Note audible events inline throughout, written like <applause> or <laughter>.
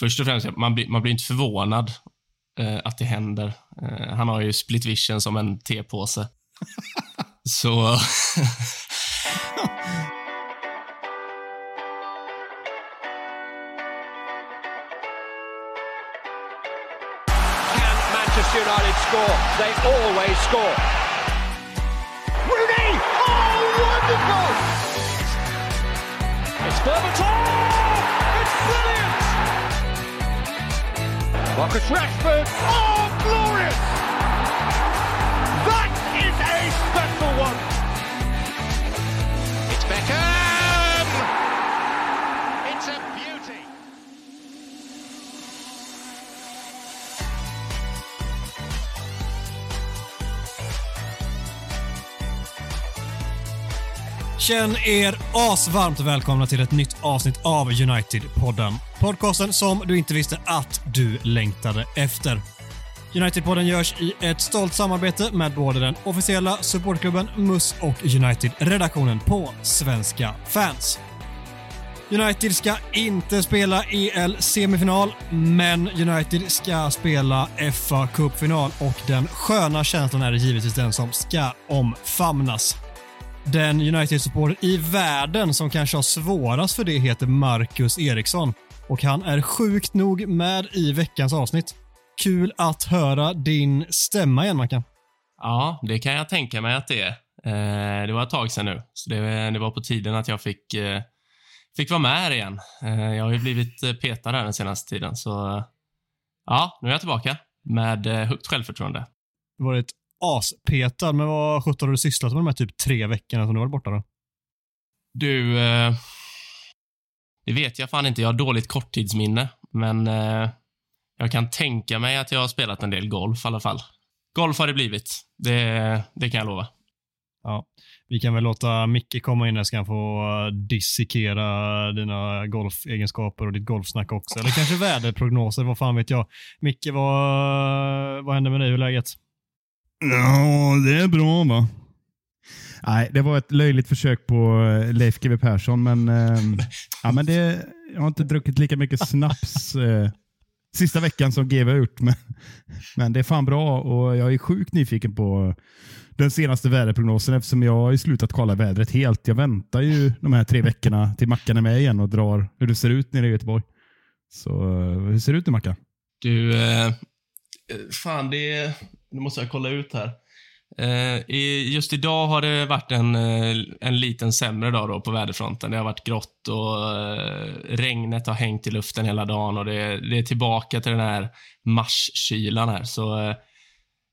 först och främst, man blir, man blir inte förvånad eh, att det händer. Eh, han har ju split vision som en tepåse. <laughs> Så... Manchester United score? They always score. Rooney! Oh, wonderful! It's Berbatov! It's brilliant! Marcus Rashford! Oh, glorious! That is a special one! It's Beckham! Känn er asvarmt välkomna till ett nytt avsnitt av United-podden. Podcasten som du inte visste att du längtade efter. United-podden görs i ett stolt samarbete med både den officiella supportklubben MUS och United-redaktionen på Svenska fans. United ska inte spela EL-semifinal, men United ska spela FA-cupfinal och den sköna känslan är givetvis den som ska omfamnas. Den United-supporter i världen som kanske har svårast för det heter Marcus Eriksson och han är sjukt nog med i veckans avsnitt. Kul att höra din stämma igen, Mackan. Ja, det kan jag tänka mig att det är. Eh, det var ett tag sedan nu, så det, det var på tiden att jag fick, eh, fick vara med här igen. Eh, jag har ju blivit petad här den senaste tiden, så ja, nu är jag tillbaka med högt självförtroende. Du har varit aspetad, men vad sjutton har du sysslat med de här typ tre veckorna som du varit borta då? Du, eh, det vet jag fan inte. Jag har dåligt korttidsminne, men eh, jag kan tänka mig att jag har spelat en del golf i alla fall. Golf har det blivit. Det, det kan jag lova. Ja, vi kan väl låta Micke komma in här så kan få dissekera dina golfegenskaper och ditt golfsnack också. Eller kanske väderprognoser, vad fan vet jag. Micke, vad, vad händer med dig? Hur är läget? Ja, det är bra va? Nej, det var ett löjligt försök på eh, Leif GW Persson, men, eh, ja, men det, jag har inte druckit lika mycket snaps eh, sista veckan som GW har gjort. Men, men det är fan bra och jag är sjukt nyfiken på den senaste väderprognosen eftersom jag har slutat kolla vädret helt. Jag väntar ju de här tre veckorna till Mackan är med igen och drar hur det ser ut nere i Göteborg. Så eh, hur ser det ut nu Mackan? Du, eh, fan det, nu måste jag kolla ut här. Eh, just idag har det varit en, eh, en liten sämre dag då på väderfronten. Det har varit grått och eh, regnet har hängt i luften hela dagen och det, det är tillbaka till den här marskylan här. Så eh,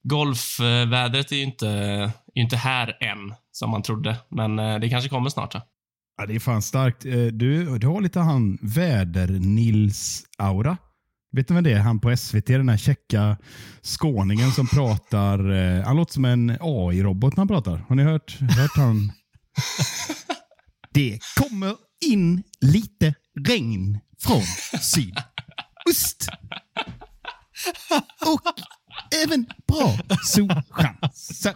golfvädret är ju inte, är inte här än, som man trodde. Men eh, det kanske kommer snart. Då. Ja, det är fan starkt. Eh, Du, du har lite han väder-Nils-aura. Vet du vem det är? Han på SVT, den här checka skåningen som pratar. eh, Han låter som en AI-robot när han pratar. Har ni hört, hört han? Det kommer in lite regn från sydost. Och även bra solchanser.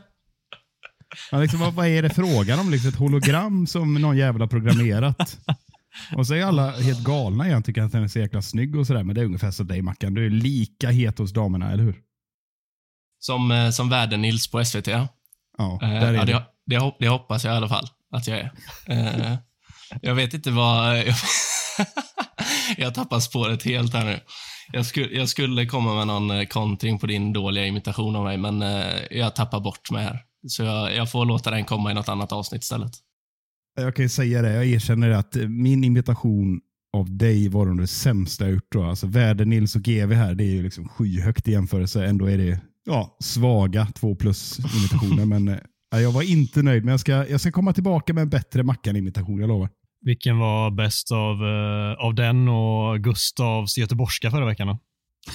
Ja, liksom, vad, vad är det frågan om? Liksom ett hologram som någon jävla har programmerat? Och så är alla helt galna igen, tycker att den är så jäkla snygg och sådär. Men det är ungefär som dig Mackan. Du är lika het hos damerna, eller hur? Som, eh, som väder-Nils på SVT. Ja. Ja, Eh, där är ja, det. det, det, hop- det hoppas jag i alla fall att jag är. Eh, jag vet inte vad... <laughs> jag tappar spåret helt här nu. Jag, sku, jag skulle komma med någon kontring på din dåliga imitation av mig, men jag tappar bort mig här. Så jag, jag får låta den komma i något annat avsnitt istället. Jag kan ju säga det, jag erkänner att min imitation av dig var det sämsta jag gjort. Då. Alltså Väder, Nils och GV här, det är ju liksom skyhögt i jämförelse. Ändå är det ja, svaga två plus imitationer. men eh, jag var inte nöjd, men jag ska, jag ska komma tillbaka med en bättre Mackan-imitation, jag lovar. Vilken var bäst av, eh, av den och Gustavs göteborgska förra veckan? Då?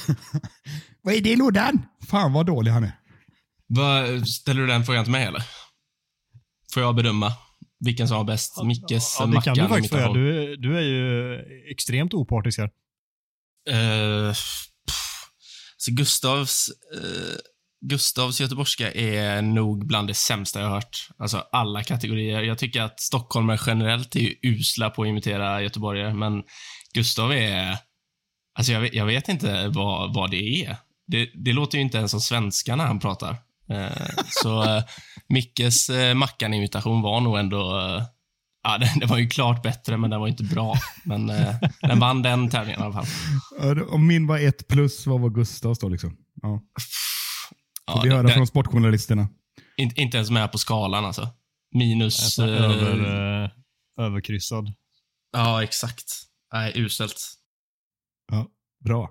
<laughs> Vad är det i lådan? Fan vad dålig han är. Vad, ställer du den frågan till mig, eller? Får jag bedöma vilken som var bäst? Mickes, Ja, det kan du faktiskt få? Du, du är ju extremt opartisk här. Pff. så Gustavs, eh, Gustavs göteborgska är nog bland det sämsta jag har hört. Alltså alla kategorier. Jag tycker att stockholmare generellt är usla på att imitera göteborgare, men Gustav är Alltså jag vet, jag vet inte vad, vad det är. Det, det låter ju inte ens som svenska när han pratar. Eh, så eh, Mickes eh, Mackan-imitation var nog ändå... Ja, <laughs> den, den var ju klart bättre, men den var inte bra. Men den vann den tävlingen i alla fall. Om min var ett plus, vad var Gustavs då? Liksom? Ja. Får Ja, vi höra den, från sportjournalisterna. inte, inte ens med på skalan alltså. Minus... Över, eh, överkryssad. Ja, exakt. Nej, uselt. Ja, bra.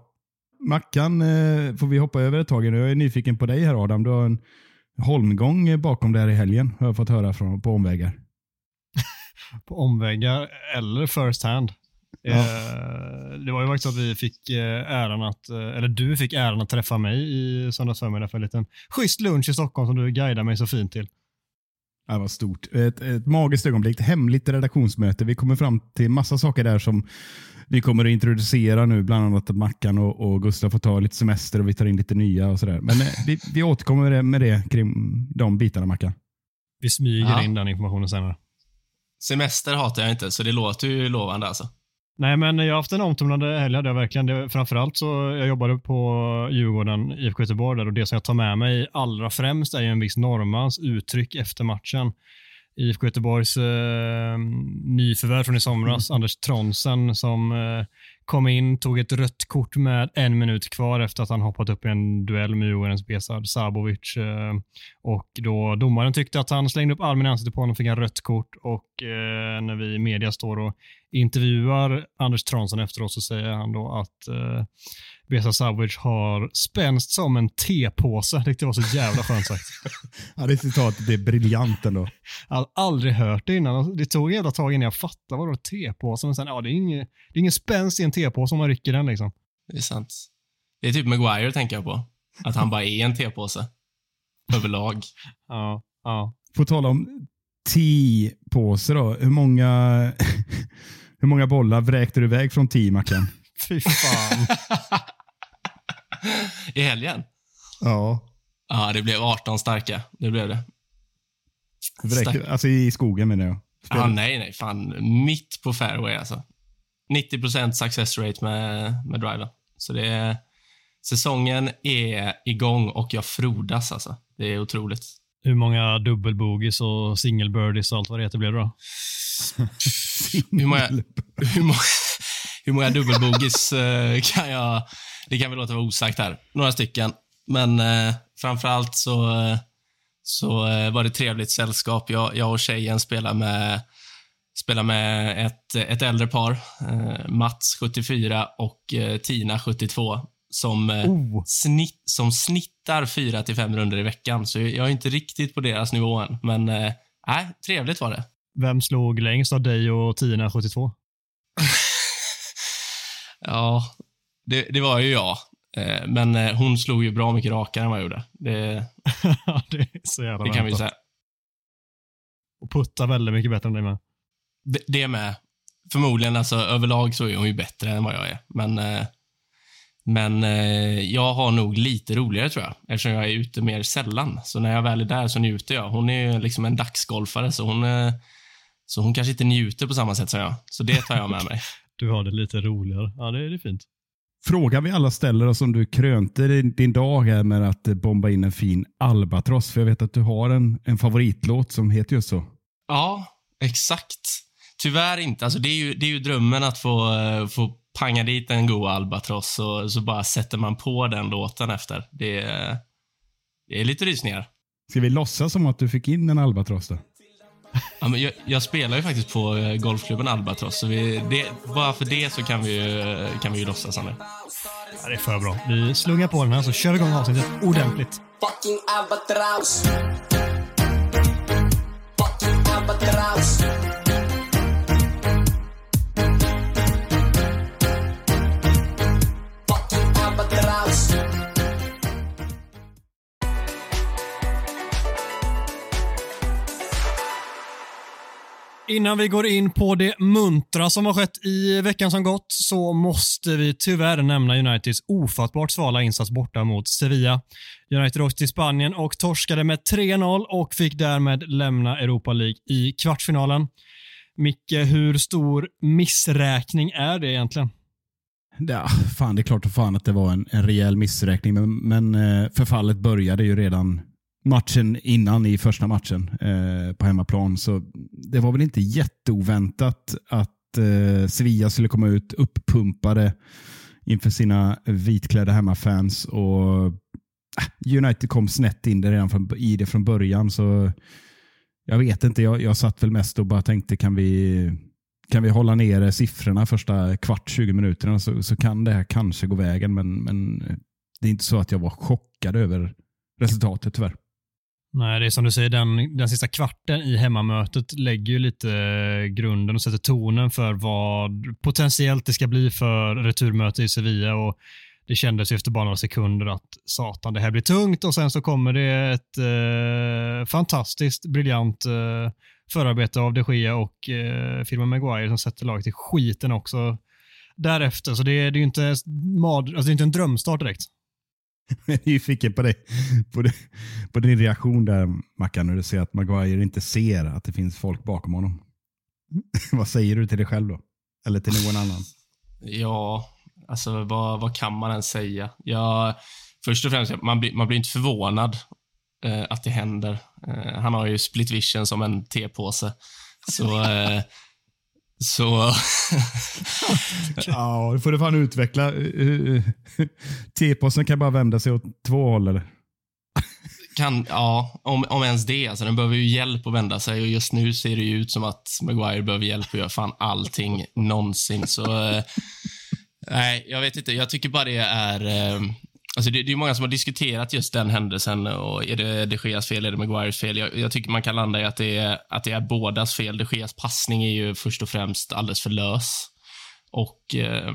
Mackan eh, får vi hoppa över ett tag. Jag är nyfiken på dig här Adam. Du har en holmgång bakom dig här i helgen, har jag fått höra från, på omvägar. <laughs> På omvägar eller first hand. Ja. Eh, det var ju faktiskt att vi fick eh, äran att, eh, eller du fick äran att träffa mig i söndags förmiddag för en liten schysst lunch i Stockholm som du guidade mig så fint till. Ja, vad stort. Ett, ett magiskt ögonblick. Ett hemligt redaktionsmöte. Vi kommer fram till massa saker där som vi kommer att introducera nu. Bland annat att Mackan och, och Gustav får ta lite semester och vi tar in lite nya och sådär. Men eh, <laughs> vi, vi återkommer med det, med det kring de bitarna Mackan. Vi smyger Ja. in den informationen senare. Semester hatar jag inte, så det låter ju lovande alltså. Nej, men jag har haft en omtumlande helg, hade jag verkligen. Det, framförallt så, jag jobbade på Djurgården, IFK Göteborg där och det som jag tar med mig allra främst är ju en viss norrmans uttryck efter matchen. IFK Göteborgs eh, nyförvärv från i somras, Anders Tronsen, som eh, kom in, tog ett rött kort med en minut kvar efter att han hoppat upp i en duell med Djurgårdens Besard Sabovic. Eh, och då domaren tyckte att han slängde upp armen i ansiktet på honom och fick en rött kort och eh, när vi i media står och intervjuar Anders Tronsen efteråt så säger han då att eh, Besa Savic har spänst som en tepåse. Det tyckte jag var så jävla skönt sagt. <laughs> Ja, det citatet är briljant ändå. Jag har aldrig hört det innan. Det tog ett jävla tag innan jag fattade vad det var tepåse. Men sen, ja, det är ingen, det är ingen spänst i en tepåse om man rycker den liksom. Det är sant. Det är typ Maguire tänker jag på. Att han bara är en tepåse. <laughs> Överlag. Ja, ja. På tala om T-påse då. Hur många, <laughs> hur många bollar vräkte du iväg från T, Mackan? Fy fan. <laughs> I helgen? Ja. Ja, det blev 18 starka. Det blev det. Vräkte, alltså i skogen menar jag. Ja, nej, nej. Fan. Mitt på fairway alltså. 90% success rate med, med driven. Så det är... Säsongen är igång och jag frodas alltså. Det är otroligt. Hur många dubbelbogies och single birdies och allt vad det heter blev det då? Hur många, hur många, hur många dubbelbogies eh, kan jag... Det kan vi låta vara osagt här. Några stycken. Men eh, framförallt så, eh, så eh, var det trevligt sällskap. Jag, jag och tjejen spelar med, spelar med ett, ett äldre par. Eh, Mats, 74, och eh, Tina, 72. Som, eh, Oh. snitt, som snittar 4 till fem runder i veckan. Så jag är inte riktigt på deras nivå än. Men eh, nej, trevligt var det. Vem slog längst av dig och Tina 72? <laughs> Ja, det, det var ju jag. Eh, Men eh, hon slog ju bra mycket rakare än vad jag gjorde. Det, <laughs> det är så jävla det kan vi säga. Och putta väldigt mycket bättre än dig med. Det, det med. Förmodligen, alltså överlag så är hon ju bättre än vad jag är. Men, eh, men jag har nog lite roligare tror jag. Eftersom jag är ute mer sällan. Så när jag väl är där så njuter jag. Hon är ju liksom en dagsgolfare så hon, så hon kanske inte njuter på samma sätt som jag. Så det tar jag med <laughs> mig. Du har det lite roligare. Ja, det är, det är fint. Frågan vi alla ställer oss om du krönte din, dag här med att eh, bomba in en fin albatross. För jag vet att du har en, en favoritlåt som heter just så. Ja, exakt. Tyvärr inte. Alltså, det, är ju, det är ju drömmen att få, eh, få panga dit en god albatross och så bara sätter man på den låten efter. Det, är- det är lite rysningar. Ska vi låtsas som att du fick in en albatross då? Ja, men jag, jag spelar ju faktiskt på eh, golfklubben Albatross, så vi, det, bara för det så kan vi ju, kan vi ju låtsas om det. Ja, det är för bra. Vi slungar på den här så kör vi igång avsnittet ordentligt. Fucking albatross. Fucking albatross. Innan vi går in på det muntra som har skett i veckan som gått så måste vi tyvärr nämna Uniteds ofattbart svala insats borta mot Sevilla. United åkte till Spanien och torskade med 3-0 och fick därmed lämna Europa League i kvartsfinalen. Micke, hur stor missräkning är det egentligen? Ja, fan, det är klart och fan att det var en, en rejäl missräkning, men, men eh, förfallet började ju redan matchen innan i första matchen eh, på hemmaplan. Så det var väl inte jätteoväntat att eh, Sevilla skulle komma ut uppumpade inför sina vitklädda hemmafans. Och eh, United kom snett in det redan från, i det från början. Så jag vet inte, jag, jag satt väl mest och bara tänkte kan vi, kan vi hålla nere siffrorna första kvart, 20 minuterna så, så kan det här kanske gå vägen. Men, men det är inte så att jag var chockad över resultatet tyvärr. Nej, det är som du säger, den, den sista kvarten i hemmamötet lägger ju lite eh, grunden och sätter tonen för vad potentiellt det ska bli för returmöte i Sevilla. Och det kändes ju efter bara några sekunder att satan, det här blir tungt och sen så kommer det ett eh, fantastiskt briljant eh, förarbete av de Gea och eh, Firma Maguire som sätter laget i skiten också därefter. Så det, det är ju inte, mad, alltså det är inte en drömstart direkt. Jag <laughs> är nyfiken på, dig, på, det, på din reaktion där Mackan när du ser att Maguire inte ser att det finns folk bakom honom. <laughs> Vad säger du till dig själv då? Eller till någon annan? <laughs> Ja, alltså vad, vad kan man ens säga? Jag, först och främst, man blir, man blir inte förvånad eh, att det händer. Eh, han har ju split vision som en tepåse. Så, eh, så <laughs> Ja, det får du fan utveckla. <laughs> T-posten kan bara vända sig åt två håll eller? kan, ja, om, om ens det. Alltså, den behöver ju hjälp att vända sig och just nu ser det ju ut som att Maguire behöver hjälp att göra fan allting någonsin. Så, eh, <laughs> nej, jag vet inte. Jag tycker bara det är... Alltså det, det är många som har diskuterat just den händelsen. Och är det de Geas fel? Är det Maguires fel? Jag, jag tycker man kan landa i att det är, att det är bådas fel. De Geas passning är ju först och främst alldeles för lös. Och eh,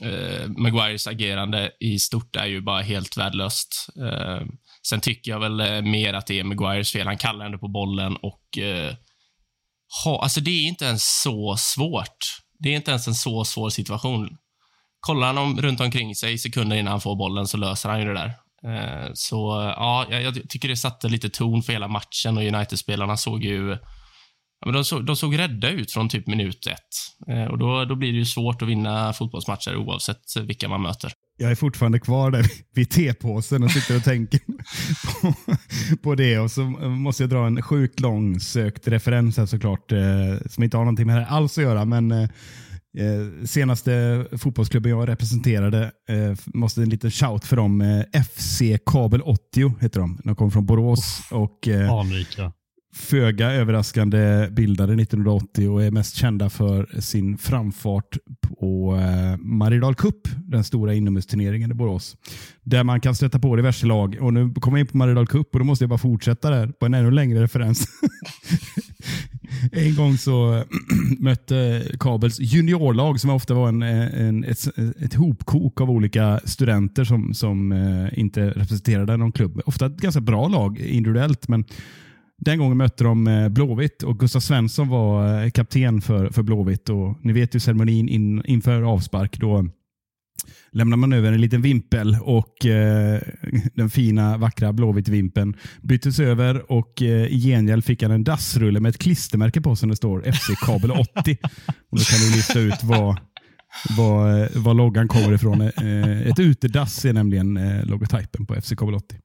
eh, Maguires agerande i stort är ju bara helt värdelöst. Eh, sen tycker jag väl eh, mer att det är Maguires fel. Han kallar ändå på bollen och eh, ha, alltså det är inte ens så svårt. Det är inte ens en så svår situation. Kollar han om, runt omkring sig sekunder innan han får bollen så löser han ju det där. Eh, så ja, jag, jag tycker det satte lite ton för hela matchen och United-spelarna såg ju Ja, men de, såg, de såg rädda ut från typ minut ett. Eh, och då, då blir det ju svårt att vinna fotbollsmatcher oavsett vilka man möter. Jag är fortfarande kvar där <laughs> vid tepåsen och sitter och tänker på, <laughs> på det. Och så måste jag dra en sjukt långsökt referens här såklart, eh, som inte har någonting med det här alls att göra. Men eh, eh, senaste fotbollsklubben jag representerade, eh, måste en liten shout för dem. Eh, FC Kabel 80 heter de. De kommer från Borås. och eh, Anrika. föga överraskande bildade 1980 och är mest kända för sin framfart på eh, Maridal Cup, den stora inomhusturneringen i Borås. Där man kan stöta på diverse lag. Och nu kommer jag in på Maridal Cup och då måste jag bara fortsätta där på en ännu längre referens. <laughs> en gång så <clears throat> mötte Kabels juniorlag som ofta var en, en, ett, ett hopkok av olika studenter som, som eh, inte representerade någon klubb. Ofta ett ganska bra lag individuellt, men den gången mötte de eh, Blåvitt och Gustav Svensson var eh, kapten för, för Blåvitt. Och ni vet ju ceremonin in, inför avspark. Då lämnar man över en liten vimpel och eh, den fina vackra Blåvitt-vimpen byttes över och eh, i gengäld fick han en dassrulle med ett klistermärke på som det står FC Kabel 80. och då kan du lista ut vad, var, eh, var loggan kommer ifrån. Eh, ett utedass är nämligen eh, logotypen på FC Kabel 80.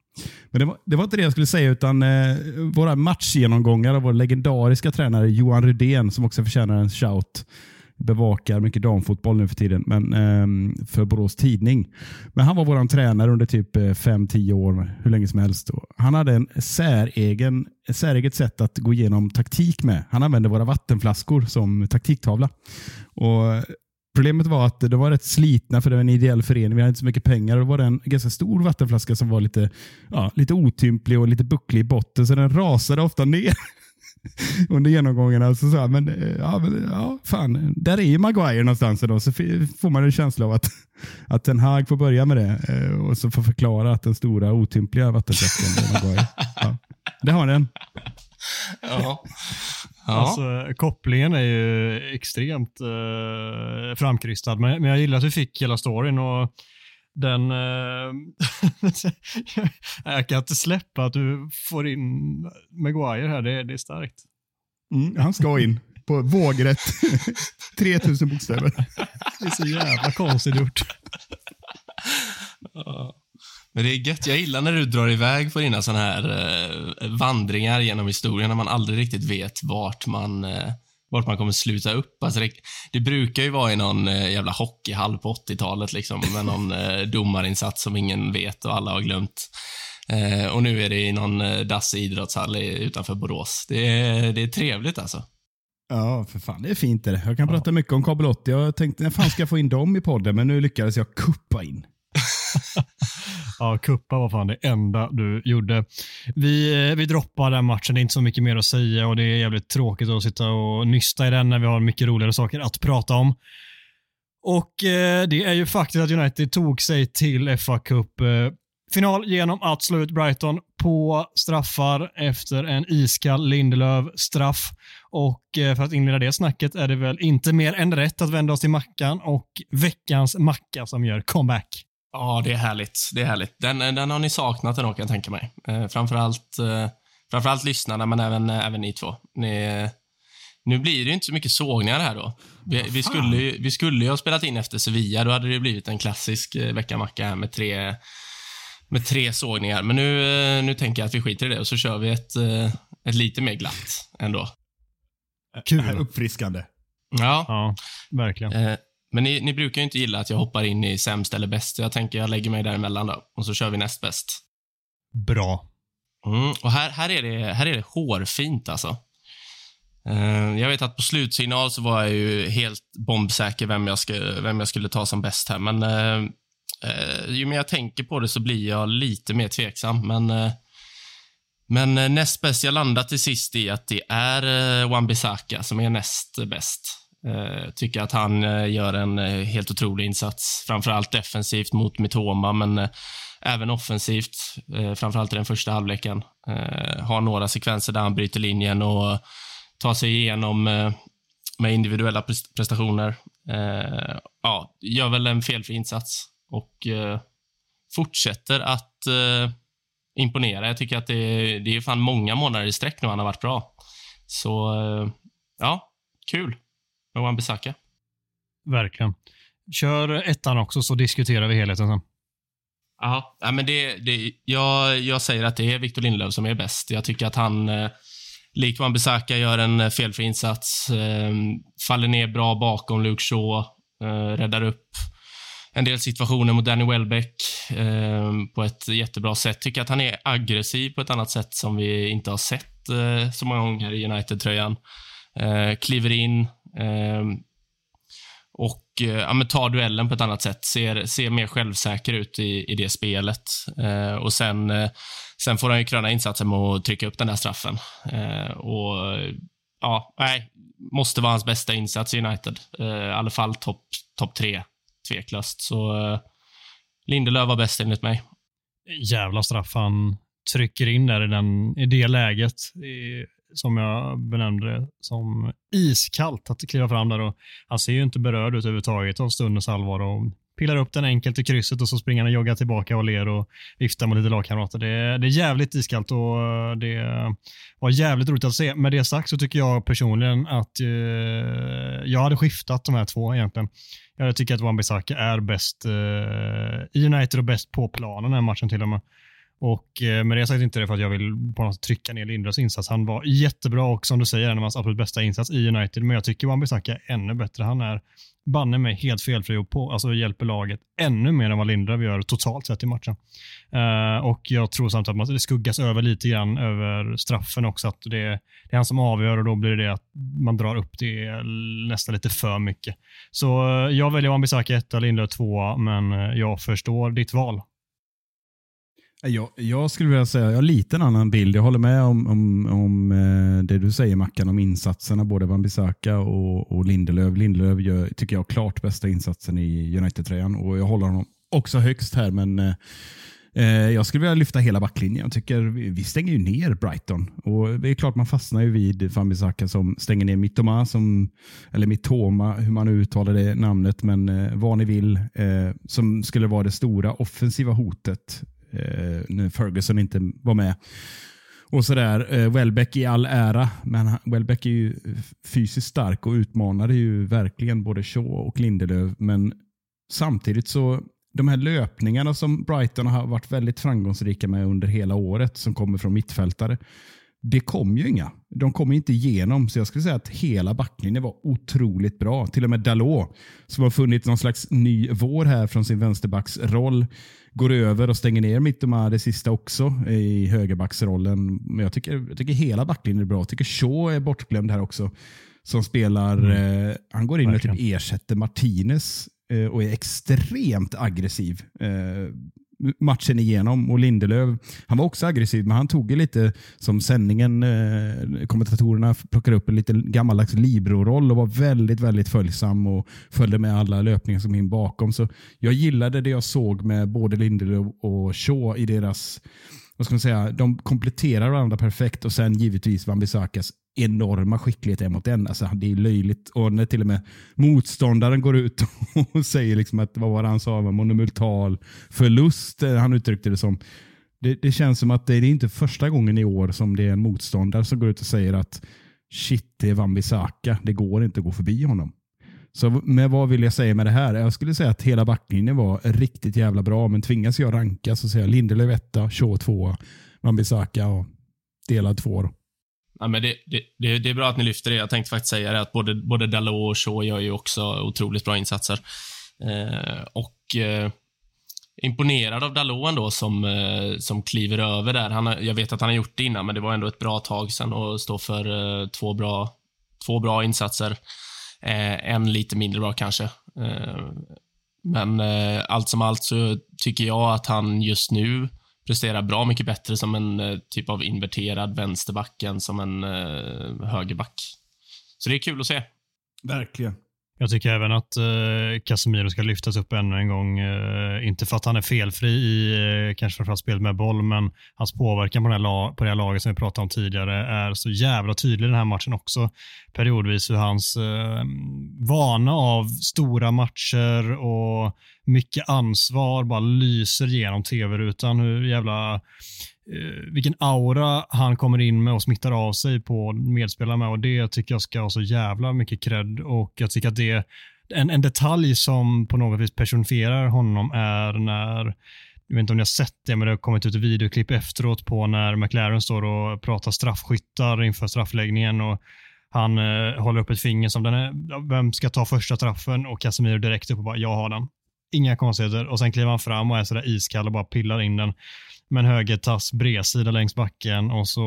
Men det var, det var inte det jag skulle säga, utan eh, våra matchgenomgångar av vår legendariska tränare Johan Rydén, som också förtjänar en shout, bevakar mycket damfotboll nu för tiden, men eh, för Borås Tidning. Men han var vår tränare under typ eh, 5-10 år, hur länge som helst. Då. han hade en säregen, ett säreget sätt att gå igenom taktik med. Han använde våra vattenflaskor som taktiktavla. Och Problemet var att de var rätt slitna för det var en ideell förening. Vi hade inte så mycket pengar. Och då var det en ganska stor vattenflaska som var lite, ja, lite otymplig och lite bucklig i botten. Så den rasade ofta ner <laughs> under genomgångarna. Så sa men, eh, ja, men, ja, fan, där är ju Maguire någonstans. Då. Så får man en känsla av att, <laughs> att Ten Hag får börja med det eh, och så får förklara att den stora otympliga vattenflaskan är Maguire. Ja. Det har den. Ja. Alltså, kopplingen är ju extremt eh, framkrystad, men, men jag gillar att vi fick hela storyn och den... Eh, <laughs> jag kan inte släppa att du får in Maguire här, det, det är starkt. Mm, han ska in. på vågrätt. <laughs> 3000 bokstäver. Det är så jävla konstigt gjort. Men det är gött. Jag gillar när du drar iväg på dina såna här eh, vandringar genom historien när man aldrig riktigt vet vart man, eh, vart man kommer sluta upp. Alltså det, det brukar ju vara i någon eh, jävla hockeyhall på 80-talet liksom, med någon <laughs> eh, domarinsats som ingen vet och alla har glömt. Eh, och nu är det i någon eh, dassig idrottshall utanför Borås. Det är, det är trevligt alltså. Ja, för fan. Det är fint det. Jag kan prata mycket om kabel 80. Jag tänkte, när fan ska jag få in dem i podden? Men nu lyckades jag kuppa in. <laughs> Ja, kuppa var fan det enda du gjorde. Vi, eh, vi droppar den matchen, det är inte så mycket mer att säga och det är jävligt tråkigt att sitta och nysta i den när vi har mycket roligare saker att prata om. Och eh, det är ju faktiskt att United tog sig till FA Cup eh, final genom att slå ut Brighton på straffar efter en iskall Lindelöf-straff. Och eh, för att inleda det snacket är det väl inte mer än rätt att vända oss till Mackan och veckans Macka som gör comeback. Ja, det är härligt. Det är härligt. Den, den har ni saknat ändå, kan jag tänka mig. Eh, framförallt, eh, framförallt lyssnarna, men även, eh, även ni två. Ni, nu blir det ju inte så mycket sågningar här då. Vi, vi, skulle, ju- vi skulle ju ha spelat in efter Sevilla. Då hade det blivit en klassisk eh, veckamacka här med tre, med tre sågningar. Men nu, eh, nu tänker jag att vi skiter i det och så kör vi ett, eh, ett lite mer glatt ändå. Kul. Uppfriskande. Ja, Ja, verkligen. eh, men ni, ni brukar ju inte gilla att jag hoppar in i sämst eller bäst, jag tänker jag lägger mig däremellan då. Och så kör vi näst bäst. Bra. Mm, och här, här, är det, här är det hårfint alltså. Eh, jag vet att på slutsignal så var jag ju helt bombsäker vem jag, ska, vem jag skulle ta som bäst här, men eh, eh, ju mer jag tänker på det så blir jag lite mer tveksam. Men, eh, men eh, näst bäst, jag landar till sist i att det är Wan-Bissaka som är näst bäst. Eh, tycker att han eh, gör en eh, helt otrolig insats, framförallt defensivt mot Mitoma, men även offensivt, framförallt i den första halvleken. Har några sekvenser där han bryter linjen och tar sig igenom med individuella prestationer. Ja, gör väl en felfri insats och fortsätter att imponera. Jag tycker att det, det är fan många månader i sträck nu han har varit bra. Så, ja, kul med Wan-Bissaka. Verkligen. Kör ettan också så diskuterar vi helheten sen. Ja, men det, det, jag, jag säger att det är Victor Lindelöf som är bäst. Jag tycker att han, eh, lik Wan-Bissaka, gör en eh, felfri insats. Eh, faller ner bra bakom Luke Shaw. Eh, räddar upp en del situationer mot Danny Welbeck eh, på ett jättebra sätt. Tycker att han är aggressiv på ett annat sätt som vi inte har sett eh, så många gånger i United-tröjan. Eh, kliver in. Ehm, och eh, ja, men tar duellen på ett annat sätt. Ser, ser mer självsäker ut i, i det spelet. Eh, och sen, eh, sen får han ju kröna insatsen med att trycka upp den där straffen. Eh, och ja, nej, måste vara hans bästa insats i United. Eh, I alla fall topp top tre, tveklöst. Så eh, Lindelöf var bäst enligt mig. Jävla straff han trycker in där i, den, i det läget. Som jag benämnde det som iskallt att kliva fram där. Och han ser ju inte berörd ut överhuvudtaget av stundens allvar och pillar upp den enkelt i krysset och så springer han och joggar tillbaka och ler och viftar mot lite lagkamrater. Det, är- det är jävligt iskallt och eh, det var jävligt roligt att se. Med det sagt så tycker jag personligen att eh, jag hade skiftat de här två egentligen. Jag tycker att Wan-Bissaka är bäst eh, i United och bäst på planen den här matchen till och med. Och eh, med det sagt inte det för att jag vill på något sätt trycka ner Lindros insats. Han var jättebra och som du säger en av hans absolut bästa insats i United. Men jag tycker Wan-Bissaka är ännu bättre. Han är banne mig helt felfri och på, alltså hjälper laget ännu mer än vad Lindelöf gör totalt sett i matchen. Uh, och jag tror samtidigt att man, det skuggas över lite grann över straffen också. Att det, det är han som avgör och då blir det att man drar upp det nästan lite för mycket. Så uh, jag väljer Wan-Bissaka 1 etta, Lindelöf 2 men eh, jag förstår ditt val. Jag, jag skulle vilja säga, jag har lite en annan bild. Jag håller med om, om, om eh, det du säger Mackan, om insatserna, både Van Bissaka och, och Lindelöf. Lindelöf gör, tycker jag, klart bästa insatsen i United-tröjan och jag håller honom också högst här, men eh, eh jag skulle vilja lyfta hela backlinjen. Jag tycker vi, stänger ju ner Brighton och det är klart man fastnar ju vid Wan-Bissaka som stänger ner Mittoma, som, eller Mittoma, hur man nu uttalar det namnet, men eh, vad ni vill, eh, som skulle vara det stora offensiva hotet eh, när Ferguson inte var med. och sådär. Eh, Welbeck i all ära, men han- Welbeck är ju fysiskt stark och utmanade ju verkligen både Shaw och Lindelöf. Men samtidigt så, de här löpningarna som Brighton har varit väldigt framgångsrika med under hela året, som kommer från mittfältare, det kom ju inga. De kom inte igenom, så jag skulle säga att hela backlinjen var otroligt bra. Till och med Dalot, som har funnit någon slags ny vår här från sin vänsterbacksroll, går över och stänger ner Mittoma det sista också i högerbacksrollen. Men jag tycker, jag tycker hela backlinjen är bra. Jag tycker Shaw är bortglömd här också. Som spelar, eh, han går in och Verkligen. typ ersätter Martinez eh, och är extremt aggressiv. Eh, matchen igenom. Och Lindelöf, han var också aggressiv, men han tog ju lite, som sändningen, eh, kommentatorerna plockade upp en lite gammaldags Libro-roll och var väldigt, väldigt följsam och följde med alla löpningar som in bakom. Så jag gillade det jag såg med både Lindelöf och Shaw i deras, vad ska man säga, de kompletterar varandra perfekt och sen givetvis Wan-Bissakas enorma skicklighet en mot en. Alltså, det är löjligt. Och när till och med motståndaren går ut <laughs> och säger liksom att, vad var det han sa, monumental förlust, eh, han uttryckte det som. Det, det känns som att det är inte första gången i år som det är en motståndare som går ut och säger att shit, det är Wan-Bissaka, det går inte att gå förbi honom. Så med vad vill jag säga med det här? Jag skulle säga att hela backlinjen var riktigt jävla bra, men tvingas jag ranka så säger jag Lindelöf etta, Shaw tvåa, Wan-Bissaka och delad två. Ja, men det, det, det, är bra att ni lyfter det. Jag tänkte faktiskt säga det att både, både Dalot och Shaw gör ju också otroligt bra insatser. Eh, och eh, imponerad av Dalot ändå som, eh, som kliver över där. Han, jag vet att han har gjort det innan, men det var ändå ett bra tag sedan och stå för eh, två, bra, två bra insatser. Eh, en lite mindre bra kanske. Eh, men eh, allt som allt så tycker jag att han just nu presterar bra mycket bättre som en eh, typ av inverterad vänsterback än som en eh, högerback. Så det är kul att se. Verkligen. Jag tycker även att eh, Casemiro ska lyftas upp ännu en gång. Eh, inte för att han är felfri i eh, kanske framförallt spelet med boll, men hans påverkan på, den här la- på det här laget som vi pratade om tidigare är så jävla tydlig i den här matchen också. Periodvis hur hans eh, vana av stora matcher och mycket ansvar bara lyser genom tv-rutan. Hur jävla eh, vilken aura han kommer in med och smittar av sig på medspelare med. Och det tycker jag ska ha så jävla mycket cred. Och jag tycker att det är en, en detalj som på något vis personifierar honom är när jag vet inte om ni har sett det, men det har kommit ut ett videoklipp efteråt på när McLaren står och pratar straffskyttar inför straffläggningen. Och han eh, håller upp ett finger som den är, vem ska ta första straffen? Och Casemiro direkt upp och bara, jag har den. Inga konstigheter. Och sen kliver han fram och är sådär iskall och bara pillar in den med en höger tass bredsida längs backen och så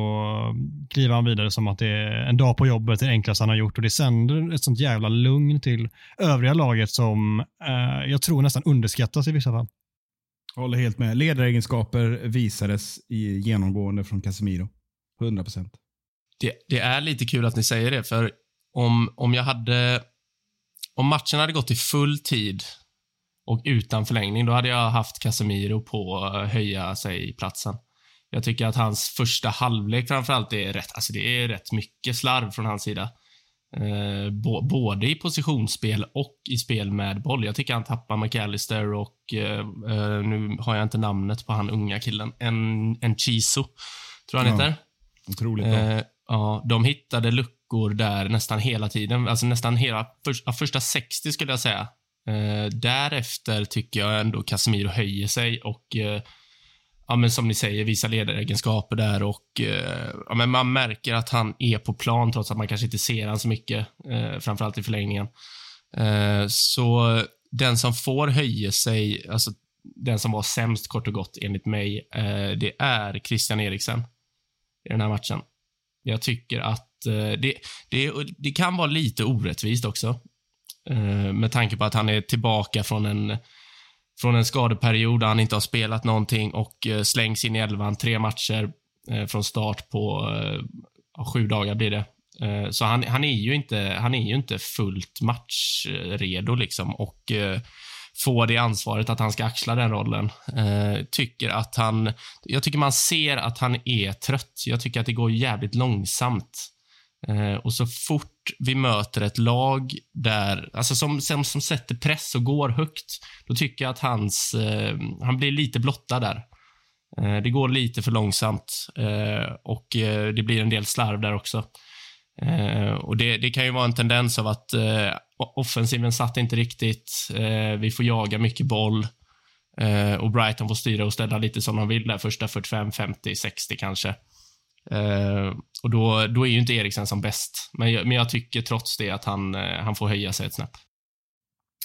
kliver han vidare som att det är en dag på jobbet, det enklaste han har gjort och det sänder ett sånt jävla lugn till övriga laget som eh, jag tror nästan underskattas i vissa fall. Håller helt med. Ledaregenskaper visades i genomgående från Casemiro. 100 procent. Det, det är lite kul att ni säger det, för om, om jag hade... Om matchen hade gått i full tid och utan förlängning, då hade jag haft Casemiro på att höja sig i platsen. Jag tycker att hans första halvlek framförallt är rätt, alltså det är rätt mycket slarv från hans sida. Eh, både i positionsspel och i spel med boll. Jag tycker han tappar McAllister och eh, eh, nu har jag inte namnet på han unga killen. En, en Chiso, tror han Ja. heter. Otroligt bra. Eh, ja, de hittade luckor där nästan hela tiden. Alltså nästan hela för, första 60 skulle jag säga. Eh, därefter tycker jag ändå Casemiro höjer sig och eh, ja, men som ni säger, visar ledaregenskaper där och eh, ja, men man märker att han är på plan trots att man kanske inte ser han så mycket, eh, framförallt i förlängningen. Eh, så den som får höja sig, alltså den som var sämst kort och gott enligt mig, eh, det är Christian Eriksen i den här matchen. Jag tycker att eh, det, det, det kan vara lite orättvist också. Eh, med tanke på att han är tillbaka från en, från en skadeperiod där han inte har spelat någonting och eh, slängs in i elvan tre matcher eh, från start på sju dagar blir det. Så han, han, är ju inte, han är ju inte fullt matchredo liksom och får det ansvaret att han ska axla den rollen. Tycker att han, jag tycker man ser att han är trött. Jag tycker att det går jävligt långsamt. Eh, och så fort vi möter ett lag där, alltså som, som, som sätter press och går högt, då tycker jag att hans, eh, han blir lite blottad där. Eh, det går lite för långsamt eh, och eh, det blir en del slarv där också. Eh, och det, det, kan ju vara en tendens av att eh, offensiven satt inte riktigt. Eh, vi får jaga mycket boll eh, och Brighton får styra och ställa lite som de vill där första 45, 50, 60 kanske. Eh, och då, då är ju inte Eriksen som bäst. Men jag, men jag tycker trots det att han, eh, han får höja sig ett snäpp.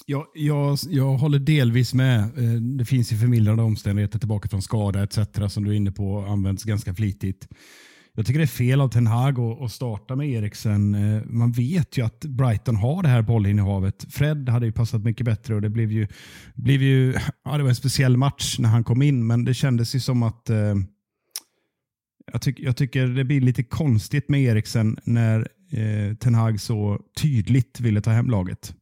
Jag, jag, jag håller delvis med. Eh, det finns ju förmildrande omständigheter tillbaka från skada etc. som du är inne på används ganska flitigt. Jag tycker det är fel av Ten Hag att, starta med Eriksen. Eh, man vet ju att Brighton har det här bollinnehavet. Fred hade ju passat mycket bättre och det blev ju, blev ju ja, det var en speciell match när han kom in, men det kändes ju som att eh, jag, tyck, jag tycker det blir lite konstigt med Eriksen när eh, Ten Hag så tydligt ville ta hem laget